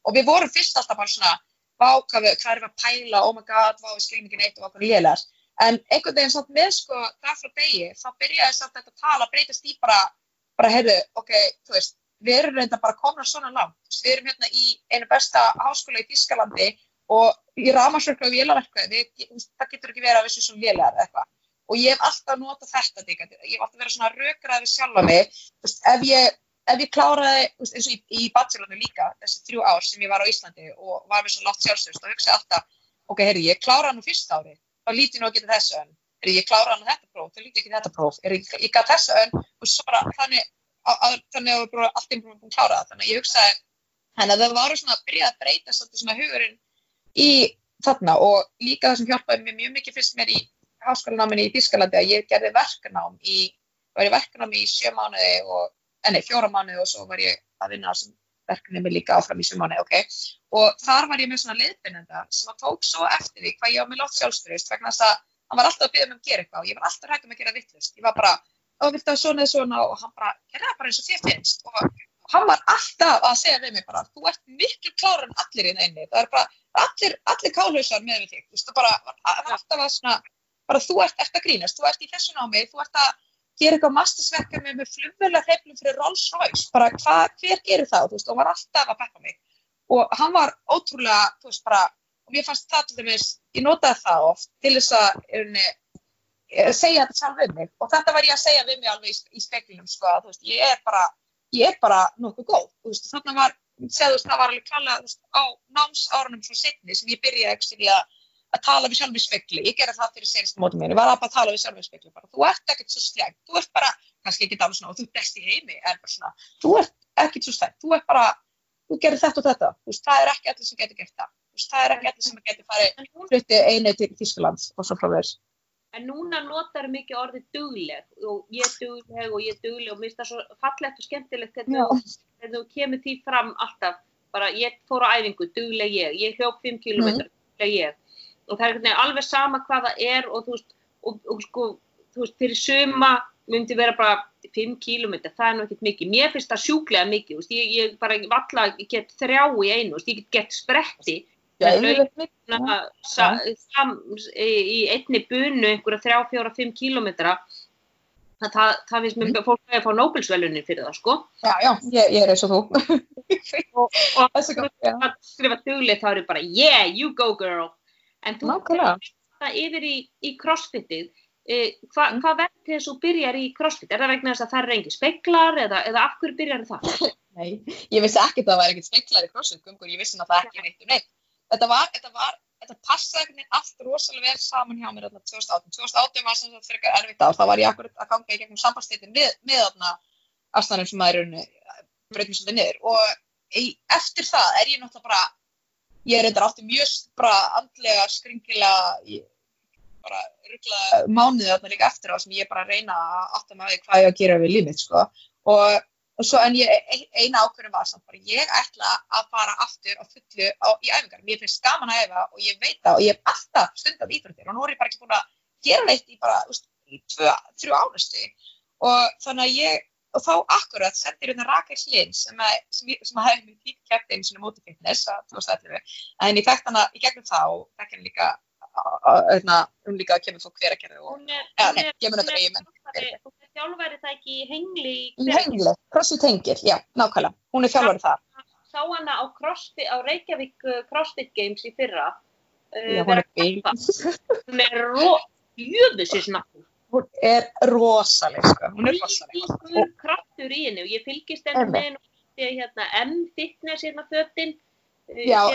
Speaker 3: og við vorum fyrst alltaf bara svona hvað er við að pæla, oh my god, hvað við skiljum ekki neitt og okkur lélar en einhvern veginn samt með sko það frá degi þá byrjaði samt þetta tala breytast í bara, bara heyrðu, ok, þú veist við erum reynda bara komin svona langt. Við erum hérna í einu besta háskóla í Þískalandi og í ramarsverku og vélarverku, það getur ekki verið að við séum svona vélar eða eitthvað. Og ég hef alltaf notað þetta, ég hef alltaf verið svona raugraðið sjálfa mig. Veist, ef, ég, ef ég kláraði, veist, eins og í, í bachelornu líka, þessi þrjú ár sem ég var á Íslandi og var með svona látt sjálfstöðust, þá hugsaði alltaf, ok, heyrðu, ég kláraði nú fyrst ári, þá líti nú að geta þessu önn. Heyrðu, ég kláraði nú þetta próf, þá líti ekki þetta próf. Heyrðu, ég, gaf þessu önn og svo bara þannig að, þannig að við allt einn búin að klára það. Þannig að ég hugsaði, þannig að það var svona að byrja að breyta svona hugurinn í þarna og líka það sem hjálpaði mér mjög mikið fyrst mér í háskólanáminni í Þískalandi að ég gerði verknám í, var ég verknám í sjö mánuði og, enni, eh, fjóra mánuði og svo var ég að vinna sem verknum mig líka áfram í sjö mánuði, ok. Og þar var ég með svona leiðbyrnenda sem að tók svo eftir því hvað ég á mig látt sjálfstyrist vegna þess að hann var alltaf að byggja mig um að gera eitthvað og ég var alltaf hægt um að gera vittlust. Ég var bara, og viltu að svona eða svona og hann bara, það bara eins og þér finnst og hann var alltaf að segja við mig bara, þú ert miklu klára en allir í það einni, það er bara, allir, allir kálhausar með við þig, þú veist, bara, alltaf að svona, bara þú ert eftir að grínast, þú ert í þessu námi, þú ert að gera eitthvað mastersverkefni með flumvöla hreiflum fyrir Rolls Royce, bara hva, hver gerir það, þú veist, og var alltaf að peppa mig. Og hann var ótrúlega, þú veist, bara, og mér fannst það til dæmis, ég notaði það oft til þess að, Eh, segja þetta sjálf við mig. Og þetta var ég að segja við mig alveg í, speklinum sko að veist, ég er bara, ég er bara nokkuð góð. Veist, þannig var, segðust, það var alveg klálega veist, á námsárunum svo setni sem ég byrjaði ekki að, að tala við sjálf í spekli, ég gerði það fyrir senst mótum mér, ég var að bara tala við sjálf í spekli bara, þú ert ekkert svo slengt, þú ert bara kannski ekki alveg svona og þú ert best í heimi en bara svona, þú ert ekkert svo slengt, þú ert bara þú gerir þetta og þetta, það er ekki allir sem getur gert það, það er ekki allir sem getur farið hluti einu til Þísklands og svo frá þess
Speaker 2: en núna notar mikið orðið dugleg og ég er dugleg og ég er dugleg og mér finnst það svo fallegt og skemmtilegt þegar þú kemur því fram alltaf. Bara ég fór á æfingu, dugleg ég. Ég hljóf 5 km, mm. dugleg ég og það er alveg sama hvað það er og þú veist, og, og sko þú veist, fyrir suma myndi vera bara 5 km, það er náttúrulega mikið. Mér finnst það sjúklega mikið, veist, ég, ég bara valla, ég get þrjá í einu, veist, ég get gett spretti. Í einni bunu einhverja þrjá, fjóra, fimm kílometra það, það, það finnst mér mm. fólk að fá Nobelsvelunin fyrir það sko.
Speaker 3: Já, já, ég, ég er eins og þú.
Speaker 2: Og, og að skrifa duglið þá er það bara yeah, you go girl en þú
Speaker 3: veist
Speaker 2: það yfir í, í crossfitið. Eh, hva, mm. hvað verður þess að þú byrjar í crossfit? Er það vegna þess að það er engi speklar eða, eða af hverju byrjar það?
Speaker 3: Nei, ég vissi ekki að það væri ekkert speklar í crossfit ég vissi að það ekki neitt um neitt þetta var, þetta var, þetta passaði allt rosalega vel saman hjá mér 2018. 2018 var sem sagt fyrir eitthvað erfitt ár, þá var ég akkurat að ganga í gegnum sambandstýttin með, með þarna aðstæðanum sem að er breytið svolítið niður. Og eftir það er ég náttúrulega bara, ég er reyndar átti mjög bara andlega skringilega, bara ruggla mánuðið þarna líka eftir á sem ég bara reyna að átta með hvað ég að gera við límið sko. Og og svo en ég, eina ákveðin var samt bara ég ætla að fara aftur á fullu á, í æfingar, mér finnst gaman að æfa og ég veit það og ég hef alltaf stundar íþróttir og nú er ég bara ekki búin að gera neitt í bara, úst, í tvö, þrjú ánustu og þannig að ég og þá akkurat sendir hérna Rakel Slinn sem að, sem, sem að hafa mjög tík kæft einu svona mótifitness að 2011 en ég þekkt hana í gegnum þá þekk henni líka hérna, hún líka kemur frá hverakerðu og
Speaker 2: hún er, ja, hún er,
Speaker 3: kemur
Speaker 2: hún er, þjálfæri það ekki í hengli
Speaker 3: í hengli, crossfit hengil, já, nákvæmlega. Hún er þjálfæri það
Speaker 2: sá hana á, crossfit, á Reykjavík uh, CrossFit Games í fyrra.
Speaker 3: Já, hún er
Speaker 2: er jöfusir snakku.
Speaker 3: Hún er rosaleg, sko. Hún er rosaleg.
Speaker 2: Ríkur kraftur í henni og ég fylgist enn með sé hérna M-fitness hérna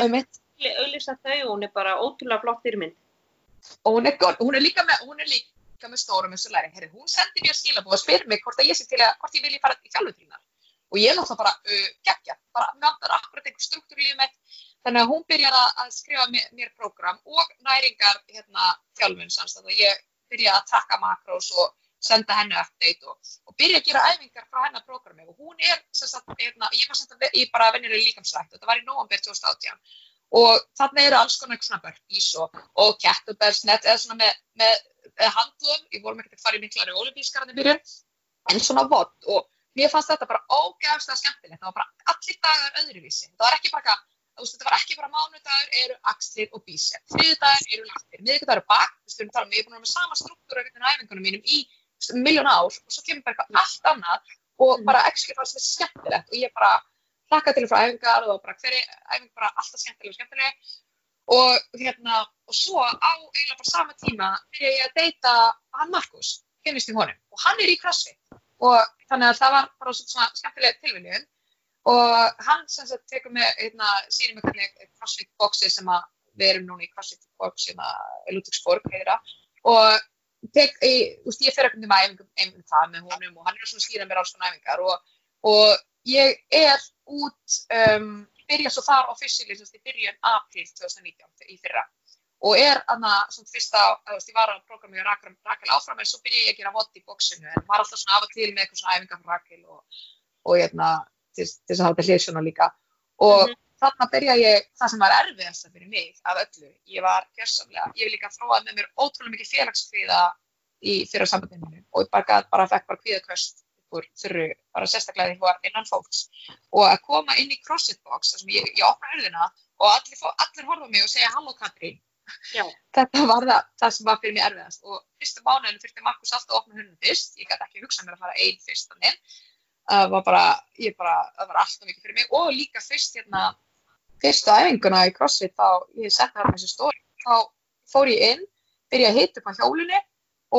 Speaker 3: um mitt.
Speaker 2: Auðvisa þau og hún er bara ótrúlega flott fyrirmynd.
Speaker 3: Og hún er. Hún er líka með, hún er líka með stórum eins og læri. Herri, hún sendi mér skilabóð og spyr mig hvort að ég sé til að, hvort ég vilji fara í þjálfutrýnar. Og ég er náttúrulega bara uh, geggja, bara mér vantar akkurat einhver struktúr í lífið mitt. Þannig að hún byrjar að, að skrifa mér, mér prógram og næringar hérna þjálfun samstæð og ég byrja að taka makrós og senda henni update og, og byrja að gera æfingar frá hennar prógrami. Og hún er, sagt, hérna, ég var sagt, ég bara venjulega líkamsrætt og þetta var í november 2018 og þarna eru alls konar svona burpees og, og kettlebells net eða svona með, með, handlum, ég vorum ekkert að fara í miklari olimpískarandi byrjun, en svona vott. Og mér fannst þetta bara ógæðslega skemmtilegt, það var bara allir dagar öðruvísi, það var ekki bara þetta var ekki bara mánudagur eru axlir og bísep, þriðdagur eru lagtir, miðvikudagur eru bak, þú veist, við erum talað um, ég er búin að vera með sama struktúra í æfingunum mínum í miljón ár og svo kemur bara eitthvað allt annað og bara ekki fannst þetta skemmtilegt og ég bara hlakka til frá æfingar og bara hverju æfing bara alltaf skemmtileg og skemmtileg. Og hérna og svo á eiginlega bara sama tíma byrja ég að deyta hann Markus finnist í honum og hann er í crossfit. Og þannig að það var bara svona skemmtileg tilviljun og hann sem sagt tekur með hérna, sýnir mig hvernig crossfit boxi sem að við erum núna í crossfit box hérna Ludvíksborg heira og tek, ég, úst, ég fer ekkert um æfingum, æfingum það með honum og hann er svona að skýra mér alls svona æfingar og, og ég er út um, byrja svo þar sem sagt, í byrjun april 2019 í fyrra. Og er aðna svona fyrsta, þú veist, ég var að prógrami og Rakel, Rakel áfram en svo byrja ég að gera vott í bóksinu en var alltaf svona af og til með eitthvað svona æfingar frá Rakel og, og hérna, til, til þess að hafa þetta hliðsjóna líka. Og
Speaker 2: Mhm.
Speaker 3: þarna byrja ég það sem var erfiðast fyrir mig af öllu, ég var gjörsamlega, ég vil líka þróað með mér ótrúlega mikið félagskviða í fyrra mínu og ég bara, bara fekk bara kvíðaköst úr þurru, bara sérstaklega því var innan fólks. Og að koma inn í CrossFit box þar sem ég, ég opna hörðina og allir, allir horfa mig og segja halló Katrín. Þetta var það, það sem var fyrir mig erfiðast. Og fyrstu mánuðinu þurfti Markus alltaf að opna hörðinu fyrst. Ég gæti ekki hugsað mér að fara einn fyrst þannig það var bara, ég bara, það var alltaf mikið fyrir mig og líka fyrst hérna fyrstu æfinguna í CrossFit þá ég setti þarna þessu stóri þá fór ég inn, byrjaði að hita upp á hjólinu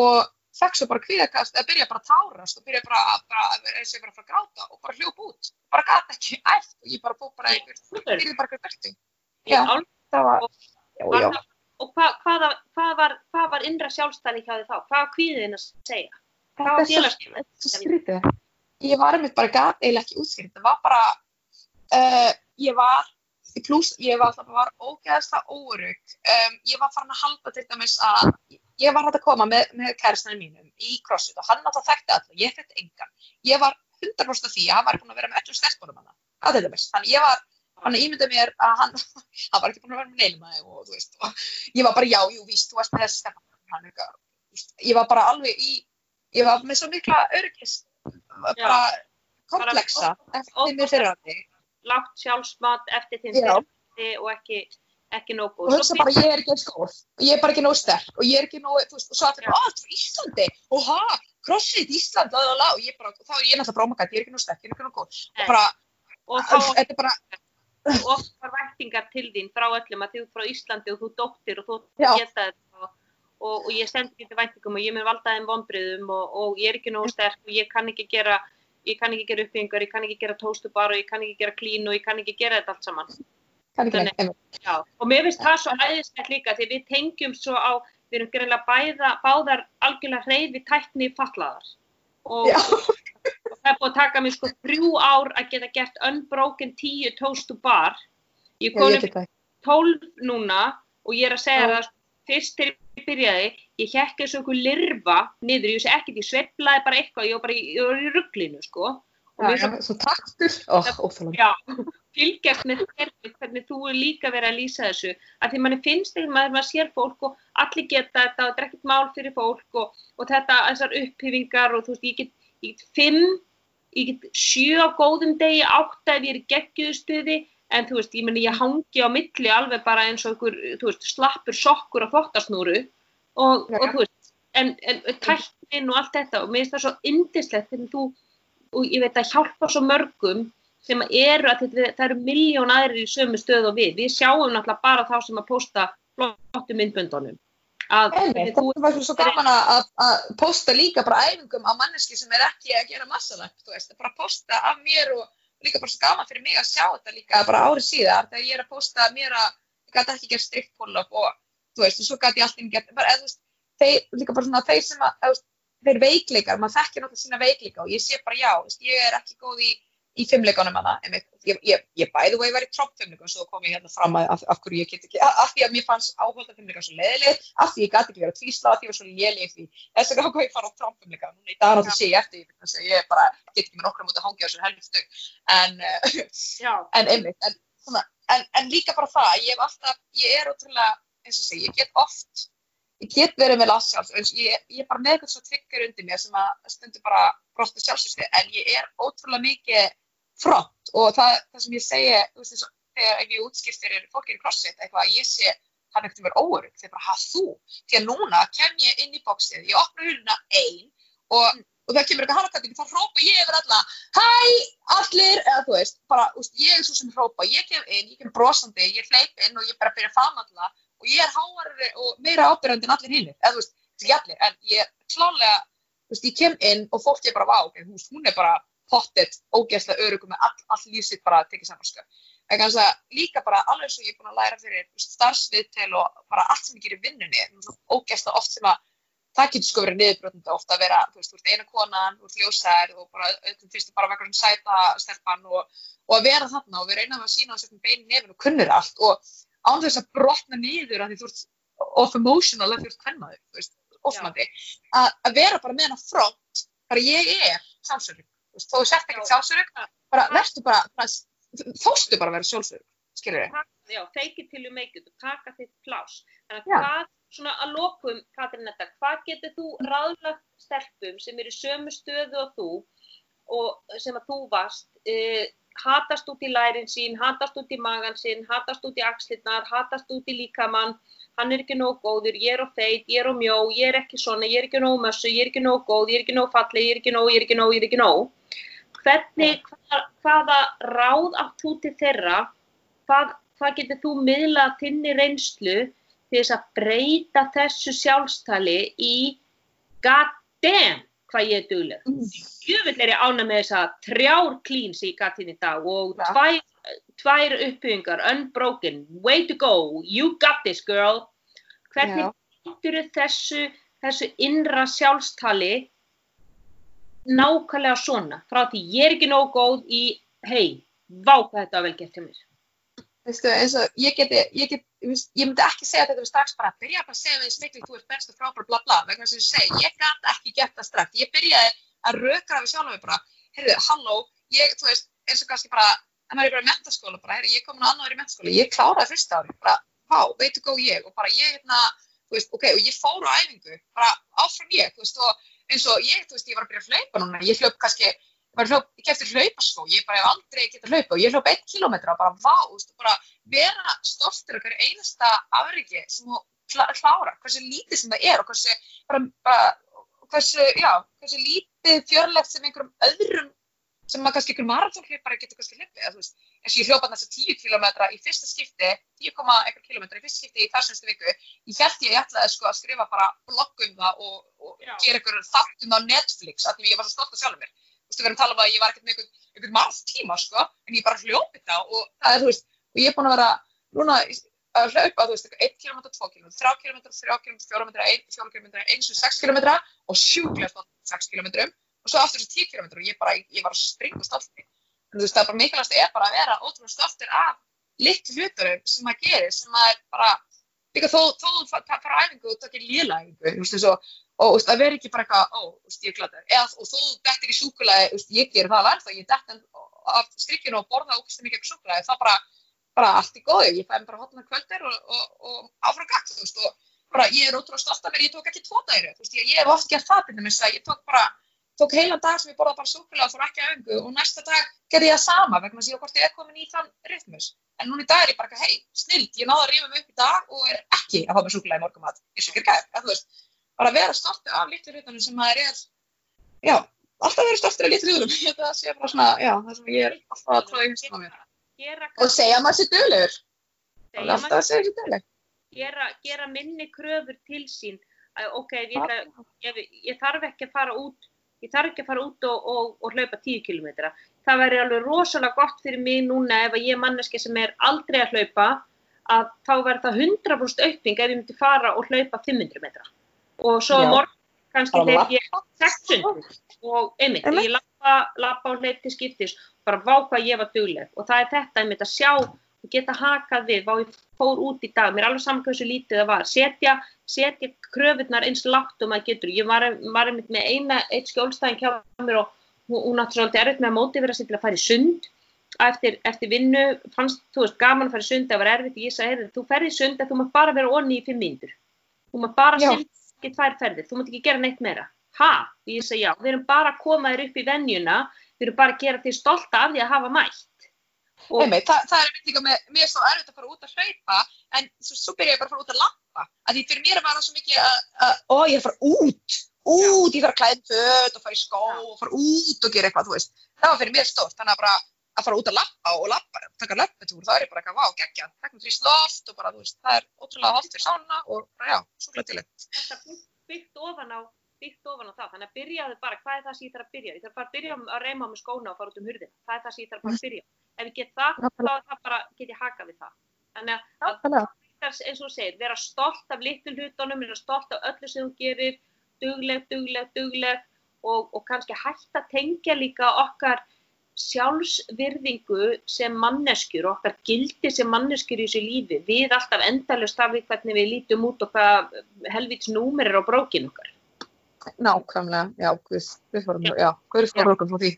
Speaker 3: og fekk svo bara kvíðakast, eða byrjaði bara að tárast og byrjaði bara að, bara, að eins og ég bara að fara að gráta og bara hljóp út, bara gata ekki æft og ég bara búið bara einhver, byrjaði bara einhver byrti. Já, það var, já, já.
Speaker 2: það- Og hvað, hvaða, hvað, var, hvað var innra sjálfstæði hjá þið þá? Hvað var kvíðin að segja? Hvað var
Speaker 3: er Ég var einmitt bara gat eiginlega ekki útskrift. Það var bara, uh, ég var, pluss, ég var alltaf bara ógeðslega óörug. Um, ég var farin að halda til dæmis að, ég var hægt að koma með, með kæristæðin mínum í CrossFit og hann alltaf þekkti alltaf, ég þekkti engan. Ég var 100% af því að hann var búin að vera með öllum stelpunum hann. Það til dæmis. Þannig ég var, hann ímyndaði mér að hann, hann var ekki búin að vera með neilum aðeins og þú veist, og ég var bara já, jú, víst, þú varst með veist, ég var bara alveg í, ég var með svo mikla öryggis, bara komplexa eftir mér fyrir hann.
Speaker 2: Lágt sjálfsmat eftir þinn og ekki, ekki nógu
Speaker 3: og hugsa bara, ég er ekki eins góð. Og ég er bara ekki nóg sterk og ég er ekki nóg, þú og svo allir, ó, þetta er Íslandi? Og ha, crossfit Ísland, la, la, la, og bara, þá er ég náttúrulega bara, god, ég er ekki nóg sterk, ég er ekki nóg góð. Og bara,
Speaker 2: og þá
Speaker 3: þetta er bara,
Speaker 2: okkar væntingar til þín frá öllum að þú ert frá Íslandi og þú dóttir og þú
Speaker 3: Já.
Speaker 2: geta þetta og, og, og ég stend ekki til væntingum og ég mun valda þeim vonbriðum og, og ég er ekki nógu sterk og ég kann ekki gera ég kann ekki gera uppbyggingar, ég kann ekki gera tóstubar og ég kann ekki gera klín og ég kann ekki gera þetta allt saman
Speaker 3: ekki
Speaker 2: Þannig-
Speaker 3: einmitt.
Speaker 2: Já, og mér finnst það svo æðislegt líka því við tengjum svo á, við erum greinlega bæða, báðar algjörlega hreyfi tækni fatlaðar og,
Speaker 3: Já.
Speaker 2: og það er búið að taka mér sko þrjú ár að geta gert unbroken 10 toast to bar ég
Speaker 3: ekki.
Speaker 2: 12 núna og ég er að segja
Speaker 3: Já.
Speaker 2: það fyrst þegar ég byrjaði ég eins og einhver lirfa niður, ég sé ekkert, ég sveiflaði bara eitthvað ég var bara ég var í rugglinu sko. Og
Speaker 3: Já, já,
Speaker 2: finnst
Speaker 3: svo taktur, ó, óþálega.
Speaker 2: Já, fylgjast með þér hvernig þú er líka verið að lýsa þessu. Að því manni finnst þegar maður, maður sér fólk og allir geta þetta og þetta er ekkert mál fyrir fólk og, og þetta, þessar upphyfingar og þú veist, ég get, ég get fimm ég get sjö á góðum degi átta ef ég er í geggjúðstuði en þú veist, ég meni ég hangi á milli alveg bara eins og einhver, þú veist, slappur sokkur á þvottasnúru og,
Speaker 3: Já.
Speaker 2: og þú veist, en, en tæknin og allt þetta og mér finnst það svo indislegt þegar þú, og ég veit að hjálpa svo mörgum sem eru að þetta, það eru miljón aðrir í sömu stöð og við. Við sjáum náttúrulega bara þá sem að posta flottu myndböndunum.
Speaker 3: Einmitt, það var svo gaman að, að posta líka bara æfingum á manneski sem er ekki að gera massalagt, þú veist, bara posta af mér og líka bara svo gaman fyrir mig að sjá þetta líka bara árið síðar þegar ég er að posta mér að ég gæti ekki gert strikt pull-up og þú veist, og svo gæti ég alltaf gert, bara, eða, þú veist, þeir, líka bara svona þeir sem að, þeir veikleikar, maður þekkir náttúrulega sína veikleika og ég sé bara já, ég er ekki góð í í fimmleikunum hana, einmitt, ég, ég, ég bæði og ég var í tropp fimmleikum, svo kom ég hérna fram að af, af hverju ég get ekki, af því að mér fannst áhölda fimmleika svo leðileg, af því ég gæti ekki verið að tvísla, af því ég var svo léleg því, þess vegna ákveði ég fara á tropp fimmleika, núna í dag náttúrulega sé ég eftir, ég, ég bara get ekki með nokkra mútið að hangja á þessu helvið stug, en, en einmitt, en, svona, en, en líka bara það, ég alltaf, ég er ótrúlega, eins og segi, ég get oft, ég get verið með lassjáls, ég, ég er bara með eitthvað svo tryggur undir mér sem að stundur bara brosta sjálfsvísið, en ég er ótrúlega mikið front og það, það sem ég segi, þú veist, þegar ef ég útskipt fyrir fólkið í crossfit eitthvað, ég sé hann ekkert um verið óörug, þegar bara, hafð þú? Því að núna kem ég inn í bóksið, ég opna húnuna einn og, og það kemur eitthvað halvkvæmding, þá hrópa ég yfir alla, hæ, allir, eða þú veist, bara, úst, ég er svo sem hrópa, ég kem inn, ég kem brosandi, ég hleyp inn og ég bara byrja að fama alla og ég er háarri og meira ábyrgandi en allir hinnir, eða þú veist, ekki allir, en ég klálega, þú veist, ég kem inn og fólk er bara, vá, hún er bara pottet ógeðslega örugum með all, all lífsitt bara að tekja saman. En kannski að líka bara alveg svo ég er búin að læra fyrir starfsviðtel og bara allt sem ég gerir vinnunni, ógeðslega oft sem að það getur sko verið niðurbrotnandi ofta að vera, þú veist, þú ert eina konan, þú ert ljósær og bara auðvitað fyrstu bara verður svona sæta stelpann og, og að vera þarna og við reynum að sína á sér beinin nefn og kunnir allt og án þess að brotna niður að því þú ert off emotional að þú ert kvennaður, þú veist, ofnandi, að, vera bara með hana front, bara ég er samsverðing þó þú sért ekkert sjálfsörug bara verður bara, bara þóstu bara að vera sjálfsörug, skilur þið?
Speaker 2: Já, you make it og taka þitt plás þannig að hvað, svona að lokum Katrin þetta, hvað getur þú ráðlagt stelpum sem eru sömu stöðu og þú og sem að þú varst? Uh, hatast út í lærin sín, hatast út í magan sín hatast út í axlirnar, hatast út í líkamann. Hann er ekki nóg góður, ég er á feit, ég er á mjó, ég er ekki svona, ég er ekki nóg mössu, ég er ekki nóg góð, ég er ekki nóg falleg, ég er ekki nóg, ég er ekki nóg, ég er ekki nóg. Hvernig, hvaða, hvaða ráð átt þú til þeirra, hvað, hvað getur þú miðlað þinni reynslu til þess að breyta þessu sjálfstali í god damn hvað ég er dugleg. Jöfnvel er ég ána með þess að trjár klíns í gatinn í dag og tvær tvær uppbyggingar, unbroken, way to go, you got this girl. Hvernig getur þessu, þessu innra sjálfstali nákvæmlega svona? Frá því ég er ekki nóg góð í, hei, vá hvað þetta vel gert hjá mér.
Speaker 3: Veistu, eins og ég geti, ég get, ég myndi ekki segja þetta strax bara, byrja bara að segja við smikli, þú ert best og frábær, bla bla, vegna sem ég segi, ég gæti ekki gert það strax. Ég byrjaði að rökra við sjálf og við bara, heyrðu, halló, ég, þú veist, eins og kannski bara, en maður er bara í mentaskóla, bara, herri, ég kom nú annar í mentaskóla, ég kláraði fyrsta ári, bara, há, veitu góð ég, og bara ég, hérna, þú veist, ok, og ég fór á æfingu, bara áfram ég, þú veist, og eins og ég, þú veist, ég var að byrja að hlaupa núna, ég hlaup kannski, ég bara hlaup, ég kefti hlaupaskó, ég bara hef aldrei getað hlaupa og ég hlaup einn kilómetra og bara, vá, þú veist, bara vera stoltur hverju einasta afriki sem þú klára, hversu lítið sem það er og hversu, bara, bara, hversu, já, hversu lítið fjörlegt sem einhverjum öðrum sem maður kannski ykkur marathónhlipari getur kannski hlipið, þú veist, eins og ég hljópa þess að 10 km í fyrsta skipti, 10,1 km í fyrsta skipti í þarsenstu viku, ég held ég ætlaði sko að skrifa bara blogg um það og, og gera ykkur þáttum á Netflix, af því ég var svo stolt að sjálfur mér, þú veist, við verðum að tala um að ég var ekkert með ykkur marathtíma, sko, en ég bara hljópið það og það er, þú veist, og ég er búin að vera núna að hlaupa, þú veist, 1 km, 2 km, 3 km, 3 km, 4 km, 4 km, 1,6 km og sjúklega 6 km og svo aftur þessi 10 km og ég, bara, ég var að springa stolti. En þú veist, það er bara mikilvægast er bara að vera ótrúlega stoltir af litlu hluturum sem maður gerir, sem maður bara, líka þó þú fara æfingu og þú veist, og, og það verður ekki bara eitthvað, ó, veist, ég er glæður, eða og þú dettir í súkulæði, ég ger það alveg ennþá, ég dettir af strikkinu og borða ógstu mikið ekki súkulæði, það bara, bara allt í góði, ég fæði bara hotna kvöldir og, og, og áfram veist, og bara ég er ótrúlega stolt af mér, ég tók ekki þú veist, ég, ég hef oft gert það til þess að ég tók bara tók heilan dag sem ég borða bara súkulega og fór ekki að öngu og næsta dag gerði ég það sama vegna að ég ég er komin í þann rytmus. En núna í dag er ég bara ekki, hei, snild, ég náða að rífa mig upp í dag og er ekki að hafa með súkulega í morgumat, eins og ekki er gæð, þú veist, bara vera stoltið af litlu hlutunum sem maður er, já, alltaf vera stoltið af litlu hlutunum, ég það sé bara svona, já, það sem ég er alltaf að tróða í hlustum á mér. Og segja maður sér döglegur, alltaf að segja sér dögleg.
Speaker 2: gera, gera minni kröfur til sín ok, ég, ég, ég þarf ekki að fara út ég þarf ekki að fara út og, og, og hlaupa 10 km. Það væri alveg rosalega gott fyrir mig núna ef ég er manneski sem er aldrei að hlaupa að þá verður það 100% aukning ef ég myndi fara og hlaupa 500 metra. Og svo morgun kannski hleyp ég 600 og einmitt, ég lappa, lappa og hleyp til skiptis. Bara vá hvað ég var dugleg. Og það er þetta einmitt að sjá og geta hakað við, vá ég fór út í dag, mér er alveg saman hvað þessu lítið það var, setja, setja kröfunar eins lágt og maður getur, ég var, var einmitt með eina, eitt skjólstæðin hjá mér og hún átti svolítið erfitt með að mótivera sig til að fara í sund. Eftir, eftir vinnu, fannst þú veist gaman að fara í sund, það var erfitt, ég sagði, þú ferði í sund en þú maður bara vera onni í fimm mínútur, þú maður bara sem ekki tvær ferðir, þú maður ekki gera neitt meira, ha, ég sagði já, við erum bara að koma þér upp í vennjuna, við erum bara að gera þér stolta af því að hafa mætt
Speaker 3: Og... Einmitt, það, það er líka með, mér svo erfitt að fara út að hlaupa en svo, svo byrja ég bara að fara út að lappa að því fyrir mér var það svo mikið að, að ó ég er að fara út, út, ég þarf að klæða föt og fara í skó Já. og fara út og gera eitthvað, þú veist, það var fyrir mér stórt þannig að bara að fara út að lappa og lappa taka löppetúr, það er bara eitthvað vá, geggja það er frýst loft og bara, þú veist, það er ótrúlega holdt fyrir sána og já, svo glætilegt
Speaker 2: Þetta byggt ofan á byggt ofan á það, þannig að byrjaðu bara, hvað er það sem ég þarf að byrja? Ég þarf bara að byrja að reyma á með skóna og fara út um hurðina, það er það sem ég þarf að byrja ef ég get það, þá bara, get ég haka við það. Þannig að eins og þú segir, vera stolt af litur hlutunum, vera stolt af öllu sem þú gerir, dugleg, dugleg, dugleg og, og kannski hægt að tengja líka okkar sjálfsvirðingu sem manneskjur, okkar gildi sem manneskjur í þessu lífi, við alltaf endalust af því hvernig við lítum út og hvað helvits númer er á brókin okkar.
Speaker 3: Nákvæmlega, já, Guð, við fórum, já, er fórum frá því.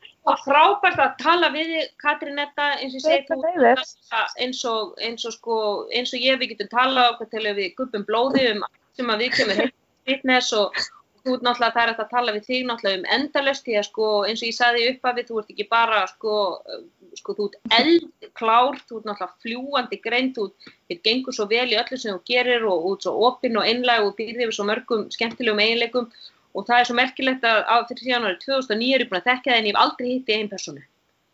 Speaker 2: og frábært að tala við þig Katrinetta eins og ég segi eins og, eins og sko eins og ég við getum talað okkur til við guppum blóði um sem að við kemur fitness og þú náttúrulega það er að tala við þig náttúrulega um endalust því að sko eins og ég saði upp af því þú ert ekki bara sko sko þú ert eldklár þú ert náttúrulega fljúandi grein þú ert gengur svo vel í öllu sem þú gerir og út svo opinn og einlæg og býrðið við svo mörgum skemmtilegum eiginleikum og það er svo merkilegt að á fyrir síðan árið 2009 er ég búin að þekka það en ég hef aldrei hitti einn personu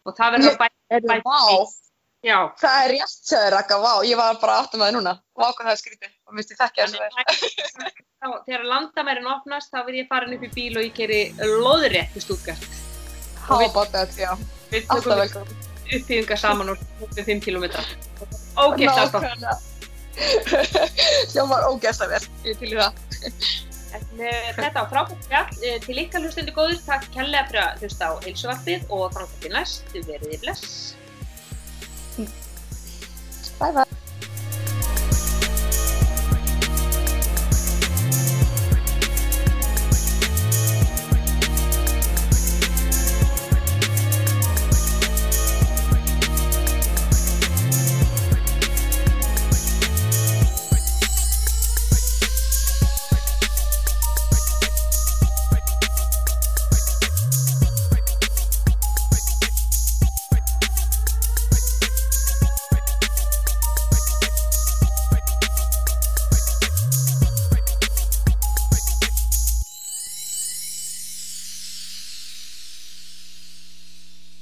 Speaker 2: og það verður að bæta
Speaker 3: Já, það er rétt sögur akka, vá, ég var bara aftur með það núna. Og ákvæm það er skrítið. Og minnst ég þekkja þessu
Speaker 2: Þegar landamærin opnast þá vil ég fara upp í bíl og ég keri loðrétt í
Speaker 3: já, alltaf velkom
Speaker 2: Uppíðunga saman úr 5 km Ógæst
Speaker 3: að Hljómar ógæst að verð, ég til í það
Speaker 2: En, uh, þetta á frábært fjall, uh, til ykkar hlustendur góður, takk kærlega fyrir að hlusta á heilsuvarpið og framkvæmdi næst, verðið bless.
Speaker 3: Bye bye.